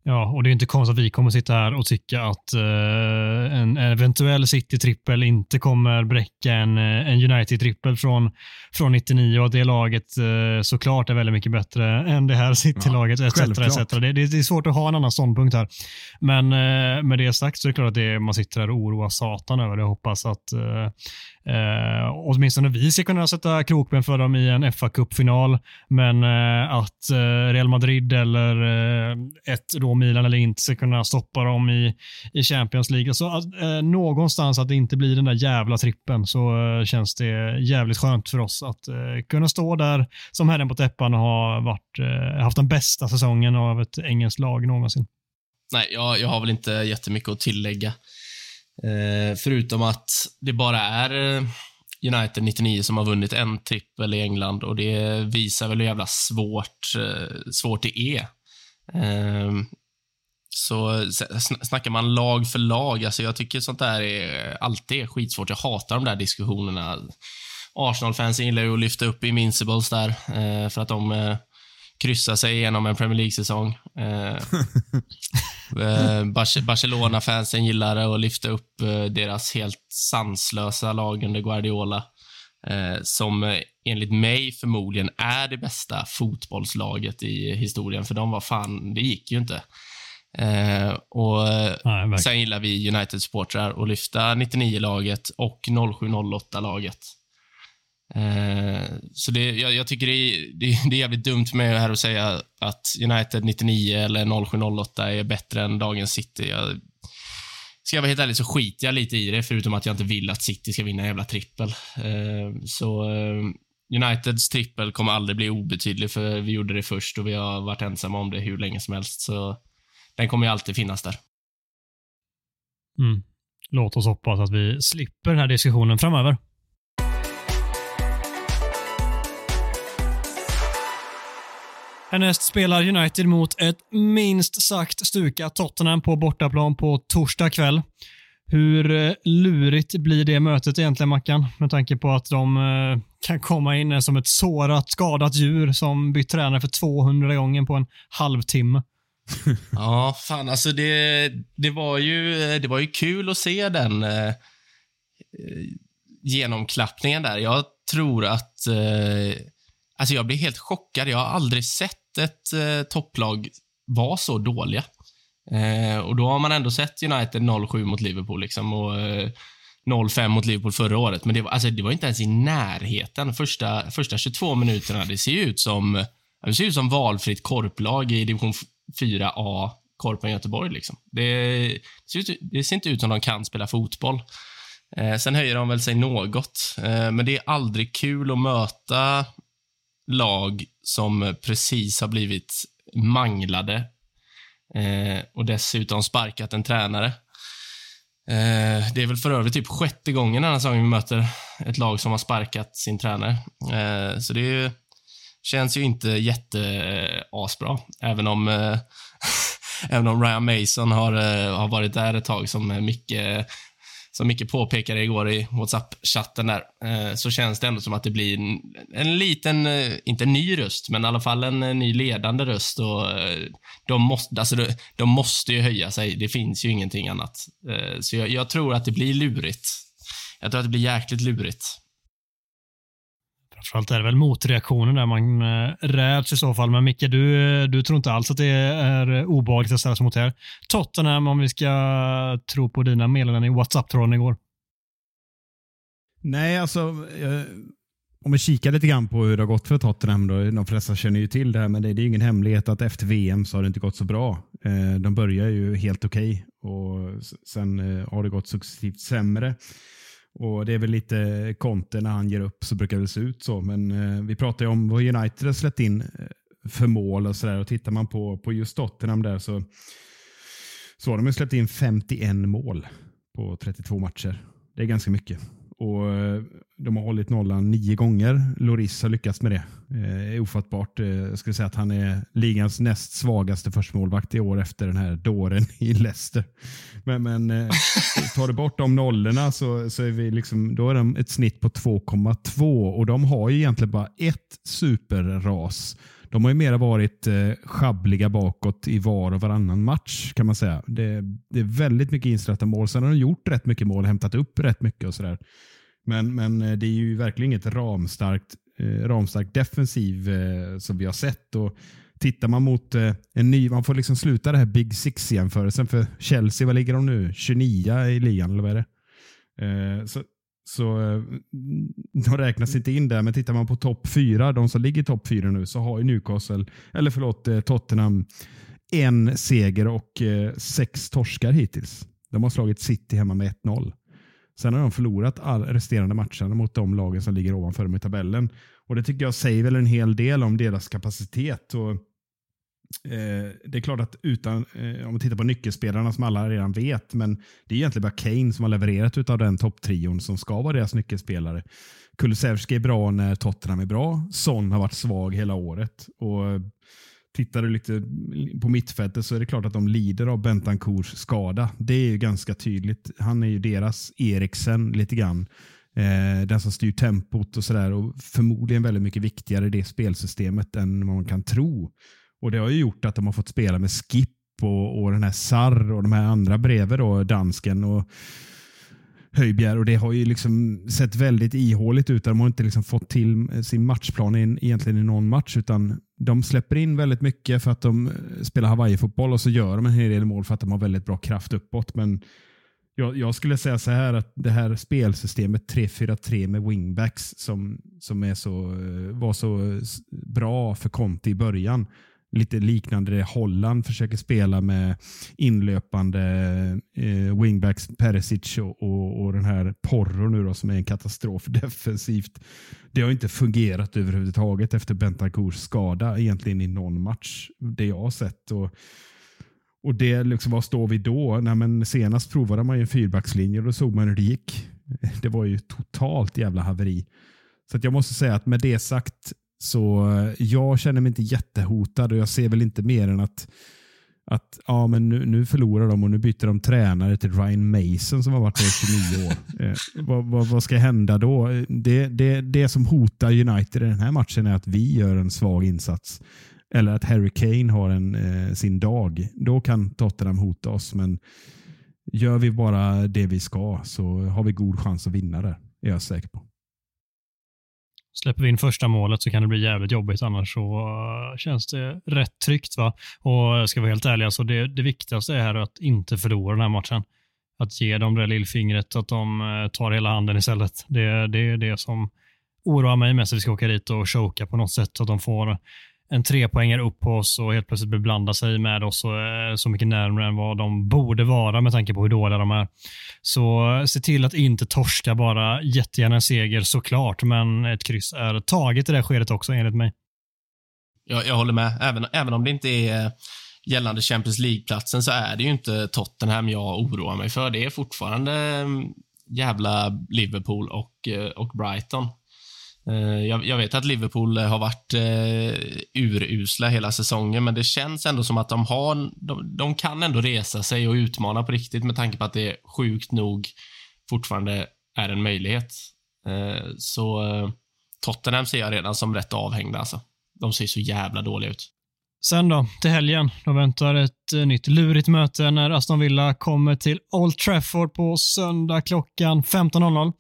Ja, och det är inte konstigt att vi kommer sitta här och tycka att eh, en eventuell City-trippel inte kommer bräcka en, eh, en United-trippel från, från 99 och att det laget eh, såklart är väldigt mycket bättre än det här City-laget etc. självklart. etc. Det, det, det är svårt att ha en annan ståndpunkt här. Men eh, med det sagt så är det klart att det, man sitter här och oroar satan över det och hoppas att eh, åtminstone vi ska kunna sätta krokben för dem i en fa kuppfinal Men eh, att eh, Real Madrid eller eh, ett då Milan eller inte ska kunna stoppa dem i, i Champions League. Så att, eh, någonstans att det inte blir den där jävla trippen så eh, känns det jävligt skönt för oss att eh, kunna stå där som herren på täppan och ha varit, eh, haft den bästa säsongen av ett engelskt lag någonsin. Nej, jag, jag har väl inte jättemycket att tillägga. Eh, förutom att det bara är eh, United 99 som har vunnit en trippel i England och det visar väl hur jävla svårt, eh, svårt det är. Eh, så snackar man lag för lag, alltså jag tycker sånt där är alltid är skitsvårt. Jag hatar de där diskussionerna. Arsenal-fansen gillar ju att lyfta upp Invincibles där, eh, för att de kryssar sig igenom en Premier League-säsong. Eh, <laughs> Eh, Bar- Barcelona-fansen gillar att lyfta upp eh, deras helt sanslösa lag under Guardiola. Som enligt mig förmodligen är det bästa fotbollslaget i historien, för de var fan, det gick ju inte. Eh, och Nej. Sen gillar vi United-supportrar att lyfta 99-laget och 07-08-laget. Eh, så det, jag, jag tycker det är, det, det är jävligt dumt med här att säga att United 99 eller 07-08 är bättre än dagens City. Jag, ska jag vara helt ärlig så skiter jag lite i det, förutom att jag inte vill att City ska vinna en jävla trippel. Eh, så eh, Uniteds trippel kommer aldrig bli obetydlig, för vi gjorde det först och vi har varit ensamma om det hur länge som helst. Så den kommer ju alltid finnas där. Mm. Låt oss hoppas att vi slipper den här diskussionen framöver. Härnäst spelar United mot ett minst sagt stukat Tottenham på bortaplan på torsdag kväll. Hur eh, lurigt blir det mötet egentligen, Mackan? Med tanke på att de eh, kan komma in som ett sårat, skadat djur som bytt tränare för 200 gånger på en halvtimme. <laughs> Ja, fan alltså det, det, var ju, det var ju kul att se den. Eh, eh, genomklappningen där. Jag tror att... Eh, alltså jag blir helt chockad. Jag har aldrig sett ett eh, topplag vara så dåliga. Eh, och då har man ändå sett United 0-7 mot Liverpool liksom och eh, 0-5 mot Liverpool förra året. Men det var, alltså, det var inte ens i närheten. Första, första 22 minuterna, det ser ju ut som, det ser ut som valfritt korplag i division 4A, Korpen Göteborg. Liksom. Det, det, ser ut, det ser inte ut som de kan spela fotboll. Eh, sen höjer de väl sig något, eh, men det är aldrig kul att möta lag som precis har blivit manglade eh, och dessutom sparkat en tränare. Eh, det är väl för övrigt typ sjätte gången den här säsongen vi möter ett lag som har sparkat sin tränare. Eh, så det är, känns ju inte jätteasbra, eh, även om eh, <laughs> Även om Ryan Mason har, eh, har varit där ett tag som Micke, som Micke påpekade igår i WhatsApp-chatten där, eh, så känns det ändå som att det blir en, en liten, eh, inte en ny röst, men i alla fall en, eh, ny ledande röst. Och, de, måste, alltså, de, de måste ju höja sig. Det finns ju ingenting annat. Så jag, jag tror att det blir lurigt. Jag tror att det blir jäkligt lurigt. Framförallt är det väl motreaktionen där man eh, räds i så fall. Men Micke, du, eh, du tror inte alls att det är obehagligt att ställa sig mot det här. Tottenham, om vi ska tro på dina meddelanden i WhatsApp-tråden igår. Nej, alltså eh, om vi kikar lite grann på hur det har gått för Tottenham. Då, de flesta känner ju till det här, men det, är är ingen hemlighet att efter VM så har det inte gått så bra. De börjar ju helt okej och sen har det gått successivt sämre. Och Det är väl lite Conte när han ger upp så brukar det se ut så. Men eh, vi pratar ju om vad United har släppt in eh, för mål och sådär. Och tittar man på, på just Tottenham där så, så har de ju släppt in 51 mål på 32 matcher. Det är ganska mycket. Och eh, De har hållit nollan nio gånger. Loris har lyckats med det. Eh, är ofattbart. Eh, jag skulle säga att han är ligans näst svagaste förstmålvakt i år efter den här dåren i Leicester. Men, men eh, tar du bort de nollorna så, så är vi liksom, då är de ett snitt på 2,2 och de har ju egentligen bara ett superras. De har ju mera varit eh, schabbliga bakåt i var och varannan match kan man säga. Det, det är väldigt mycket insläppta mål. Sen har de gjort rätt mycket mål, hämtat upp rätt mycket och sådär. Men, men eh, det är ju verkligen inget ramstarkt, eh, ramstarkt defensiv eh, som vi har sett. Och Tittar man mot eh, en ny, man får liksom sluta det här Big Six-jämförelsen för Chelsea, vad ligger de nu? 29 i ligan eller vad är det? Eh, så så eh, de räknas inte in där, men tittar man på topp fyra, de som ligger i topp fyra nu, så har ju Newcastle, eller förlåt eh, Tottenham, en seger och eh, sex torskar hittills. De har slagit City hemma med 1-0. Sen har de förlorat all resterande matcherna mot de lagen som ligger ovanför dem i tabellen. Och Det tycker jag säger väl en hel del om deras kapacitet. Och, Eh, det är klart att utan, eh, om man tittar på nyckelspelarna som alla redan vet, men det är egentligen bara Kane som har levererat utav den topptrion som ska vara deras nyckelspelare. Kulusevski är bra när Tottenham är bra. Son har varit svag hela året. Och eh, Tittar du lite på mittfältet så är det klart att de lider av Bentancours skada. Det är ju ganska tydligt. Han är ju deras Eriksen lite grann. Eh, den som styr tempot och sådär. Och förmodligen väldigt mycket viktigare i det spelsystemet än vad man kan tro. Och Det har ju gjort att de har fått spela med Skip och, och den här Sarr och de här andra bredvid då, dansken. och Höjbjerg och det har ju liksom sett väldigt ihåligt ut. De har inte liksom fått till sin matchplan in, egentligen i någon match utan de släpper in väldigt mycket för att de eh, spelar Hawaii-fotboll och så gör de en hel del mål för att de har väldigt bra kraft uppåt. Men jag, jag skulle säga så här att det här spelsystemet 3-4-3 med wingbacks som, som är så, eh, var så eh, bra för Conte i början. Lite liknande det Holland försöker spela med inlöpande eh, wingbacks Perisic och, och, och den här Porro nu då, som är en katastrof <laughs> defensivt. Det har inte fungerat överhuvudtaget efter Bentancurs skada egentligen i någon match. Det jag har sett. Och, och det liksom, Vad står vi då? Nej, men senast provade man ju en fyrbackslinje och då såg man hur det gick. Det var ju totalt jävla haveri. Så att jag måste säga att med det sagt så eh, jag känner mig inte jättehotad och jag ser väl inte mer än att att ja, men nu, nu förlorar de och nu byter de tränare till Ryan Mason som har varit där i 29 år. <laughs> Eh, vad, vad, vad ska hända då? Det, det, det som hotar United i den här matchen är att vi gör en svag insats. Eller att Harry Kane har en, eh, sin dag. Då kan Tottenham hota oss. Men gör vi bara det vi ska så har vi god chans att vinna där. är jag säker på. Släpper vi in första målet så kan det bli jävligt jobbigt, annars så eh, känns det rätt tryggt. Va? Och eh, ska vara helt ärliga, så det, det viktigaste är att inte förlora den här matchen. Att ge dem det lillfingret, att de eh, tar hela handen istället. Det, det är det som oroar mig mest, att vi ska åka dit och choka på något sätt, så att de får en trepoängare upp på oss och helt plötsligt beblanda sig med oss och är så mycket närmare än vad de borde vara med tanke på hur dåliga de är. Så eh, se till att inte torska bara. Jättegärna en seger såklart, men ett kryss är taget i det här skedet också enligt mig. Jag, jag håller med. Även, även om det inte är eh, gällande Champions League-platsen så är det ju inte Tottenham jag oroar mig för. Det är fortfarande mm, jävla Liverpool och, och Brighton. Eh, jag, jag vet att Liverpool eh, har varit eh, urusla hela säsongen, men det känns ändå som att de har, de, de kan ändå resa sig och utmana på riktigt med tanke på att det sjukt nog fortfarande är en möjlighet. Eh, Så eh, Tottenham ser jag redan som rätt avhängda alltså. De ser så jävla dåliga ut. Sen då, till helgen. Då väntar ett eh, nytt lurigt möte när Aston Villa kommer till Old Trafford på söndag klockan 15.00.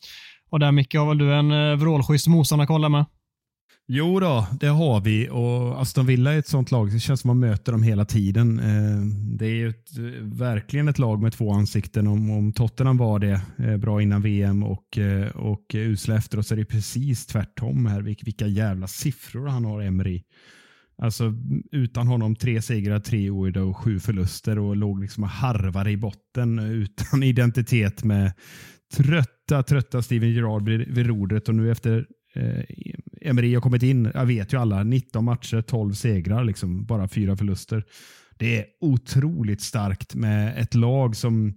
Och där Micke har väl du en eh, vrålschysst motståndare med? Jo då, det har vi och Aston Villa är ett sånt lag. Det känns som man möter dem hela tiden. Eh, det är ju ett, eh, verkligen ett lag med två ansikten. Om, om Tottenham var det bra innan VM och, och usla efteråt så är det precis tvärtom här. Vilka, jävla siffror han har, Emery. Alltså utan honom tre segrar, tre oerhörda och sju förluster och låg liksom och harvade i botten utan <laughs> identitet med trötta, trötta Steven Gerrard vid, vid rodret och nu efter eh, Emery har kommit in, jag vet ju alla, 19 matcher, 12 segrar, liksom, bara fyra förluster. Det är otroligt starkt med ett lag som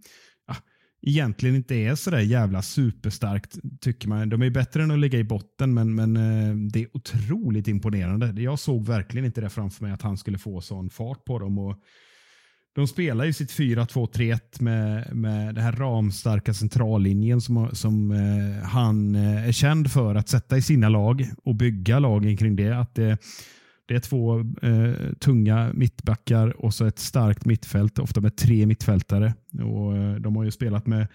ja, egentligen inte är så där jävla superstarkt, tycker man. De är bättre än att ligga i botten, men, men eh, det är otroligt imponerande. Jag såg verkligen inte det framför mig att han skulle få sån fart på dem. Och de spelar ju sitt 4-2-3-1 med, med den här ramstarka centrallinjen som, som eh, han eh, är känd för att sätta i sina lag och bygga lagen kring det. Att det, det är två eh, tunga mittbackar och så ett starkt mittfält, ofta med tre mittfältare. Och, eh, de har ju spelat med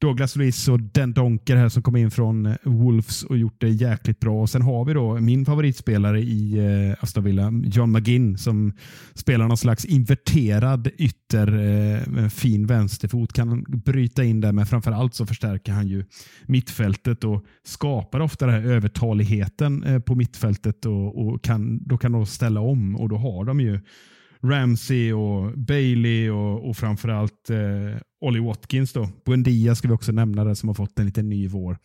Douglas Luiz och Den Donker här som kom in från eh, Wolves och gjort det jäkligt bra. Och Sen har vi då min favoritspelare i eh, Aston Villa, John McGinn, som spelar någon slags inverterad ytter eh, med en fin vänsterfot. Kan bryta in där, men framför allt så förstärker han ju mittfältet och skapar ofta den här övertaligheten eh, på mittfältet och, och kan, då kan de ställa om och då har de ju Ramsey och Bailey och, och framförallt eh, Ollie Watkins. Då. Buendia ska vi också nämna där som har fått en liten ny vår.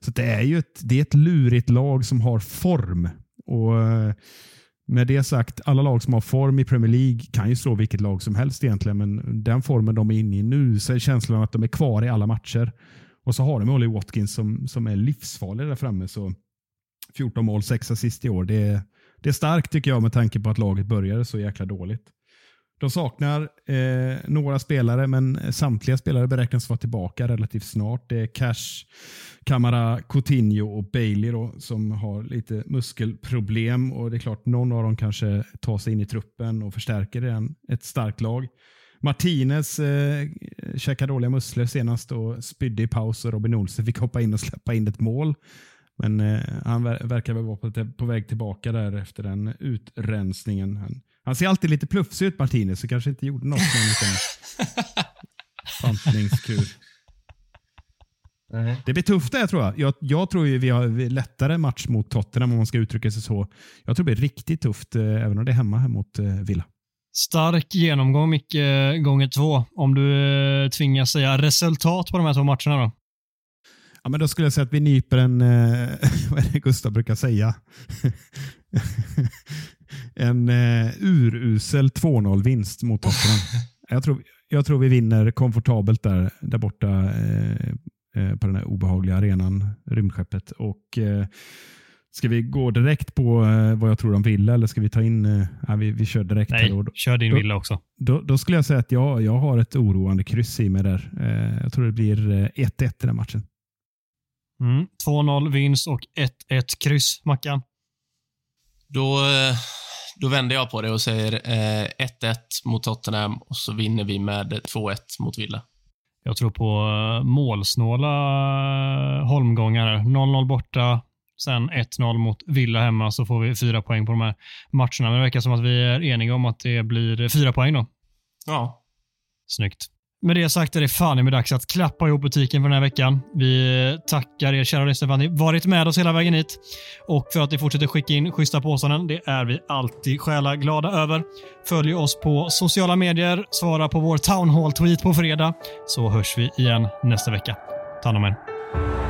Så det är ju ett, det är ett lurigt lag som har form. Och eh, Med det sagt, alla lag som har form i Premier League kan ju slå vilket lag som helst egentligen, men den formen de är inne i nu så är känslan att de är kvar i alla matcher. Och så har de Ollie Watkins som, som är livsfarlig där framme. Så 14 mål, 6 assist i år. Det är, det är starkt tycker jag med tanke på att laget började så jäkla dåligt. De saknar eh, några spelare, men samtliga spelare beräknas vara tillbaka relativt snart. Det är Cash, Camara, Coutinho och Bailey då, som har lite muskelproblem. och Det är klart, någon av dem kanske tar sig in i truppen och förstärker den, ett starkt lag. Martinez eh, käkade dåliga muskler senast och spydde i paus och Robin Olsen fick hoppa in och släppa in ett mål. Men eh, han ver verkar väl vara på, på, väg tillbaka där efter den utrensningen. Han, han ser alltid lite plufsig ut Martinez, så kanske inte gjorde något med en liten <laughs> bantningskur. Det blir tufft det tror jag. jag. Jag tror ju vi har lättare match mot Tottenham om man ska uttrycka sig så. Jag tror det blir riktigt tufft, eh, även om det är hemma här mot eh, Villa. Stark genomgång Micke, gånger två. Om du eh, tvingas säga resultat på de här två matcherna då? Ja, men då skulle jag säga att vi nyper en, eh, <laughs> vad är det Gustav brukar säga? <laughs> en eh, urusel 2-0-vinst mot Tottenham. <laughs> jag, tror, jag tror vi vinner komfortabelt där, där borta eh, eh, på den här obehagliga arenan, rymdskeppet. Och, eh, ska vi gå direkt på eh, vad jag tror de vill eller ska vi ta in... Eh, vi, vi kör direkt. Nej, då. kör din villa också. Då, då, skulle jag säga att jag, jag har ett oroande kryss i mig där. Eh, jag tror det blir 1-1 i den matchen. Mm. 2-0 vinst och 1-1 kryss, Mackan. Då, då vänder jag på det och säger eh, 1-1 mot Tottenham och så vinner vi med 2-1 mot Villa. Jag tror på eh, målsnåla eh, holmgångar. 0-0 borta, sen 1-0 mot Villa hemma så får vi fyra poäng på de här matcherna. Men det verkar som att vi är eniga om att det blir fyra poäng då. Ja. Snyggt. Med det sagt är det fan med dags att klappa ihop butiken för den här veckan. Vi tackar er kära lyssnare för att ni varit med oss hela vägen hit och för att ni fortsätter skicka in schyssta påståenden. Det är vi alltid själa glada över. Följ oss på sociala medier, svara på vår Town Hall-tweet på fredag, så hörs vi igen nästa vecka. Ta hand om er.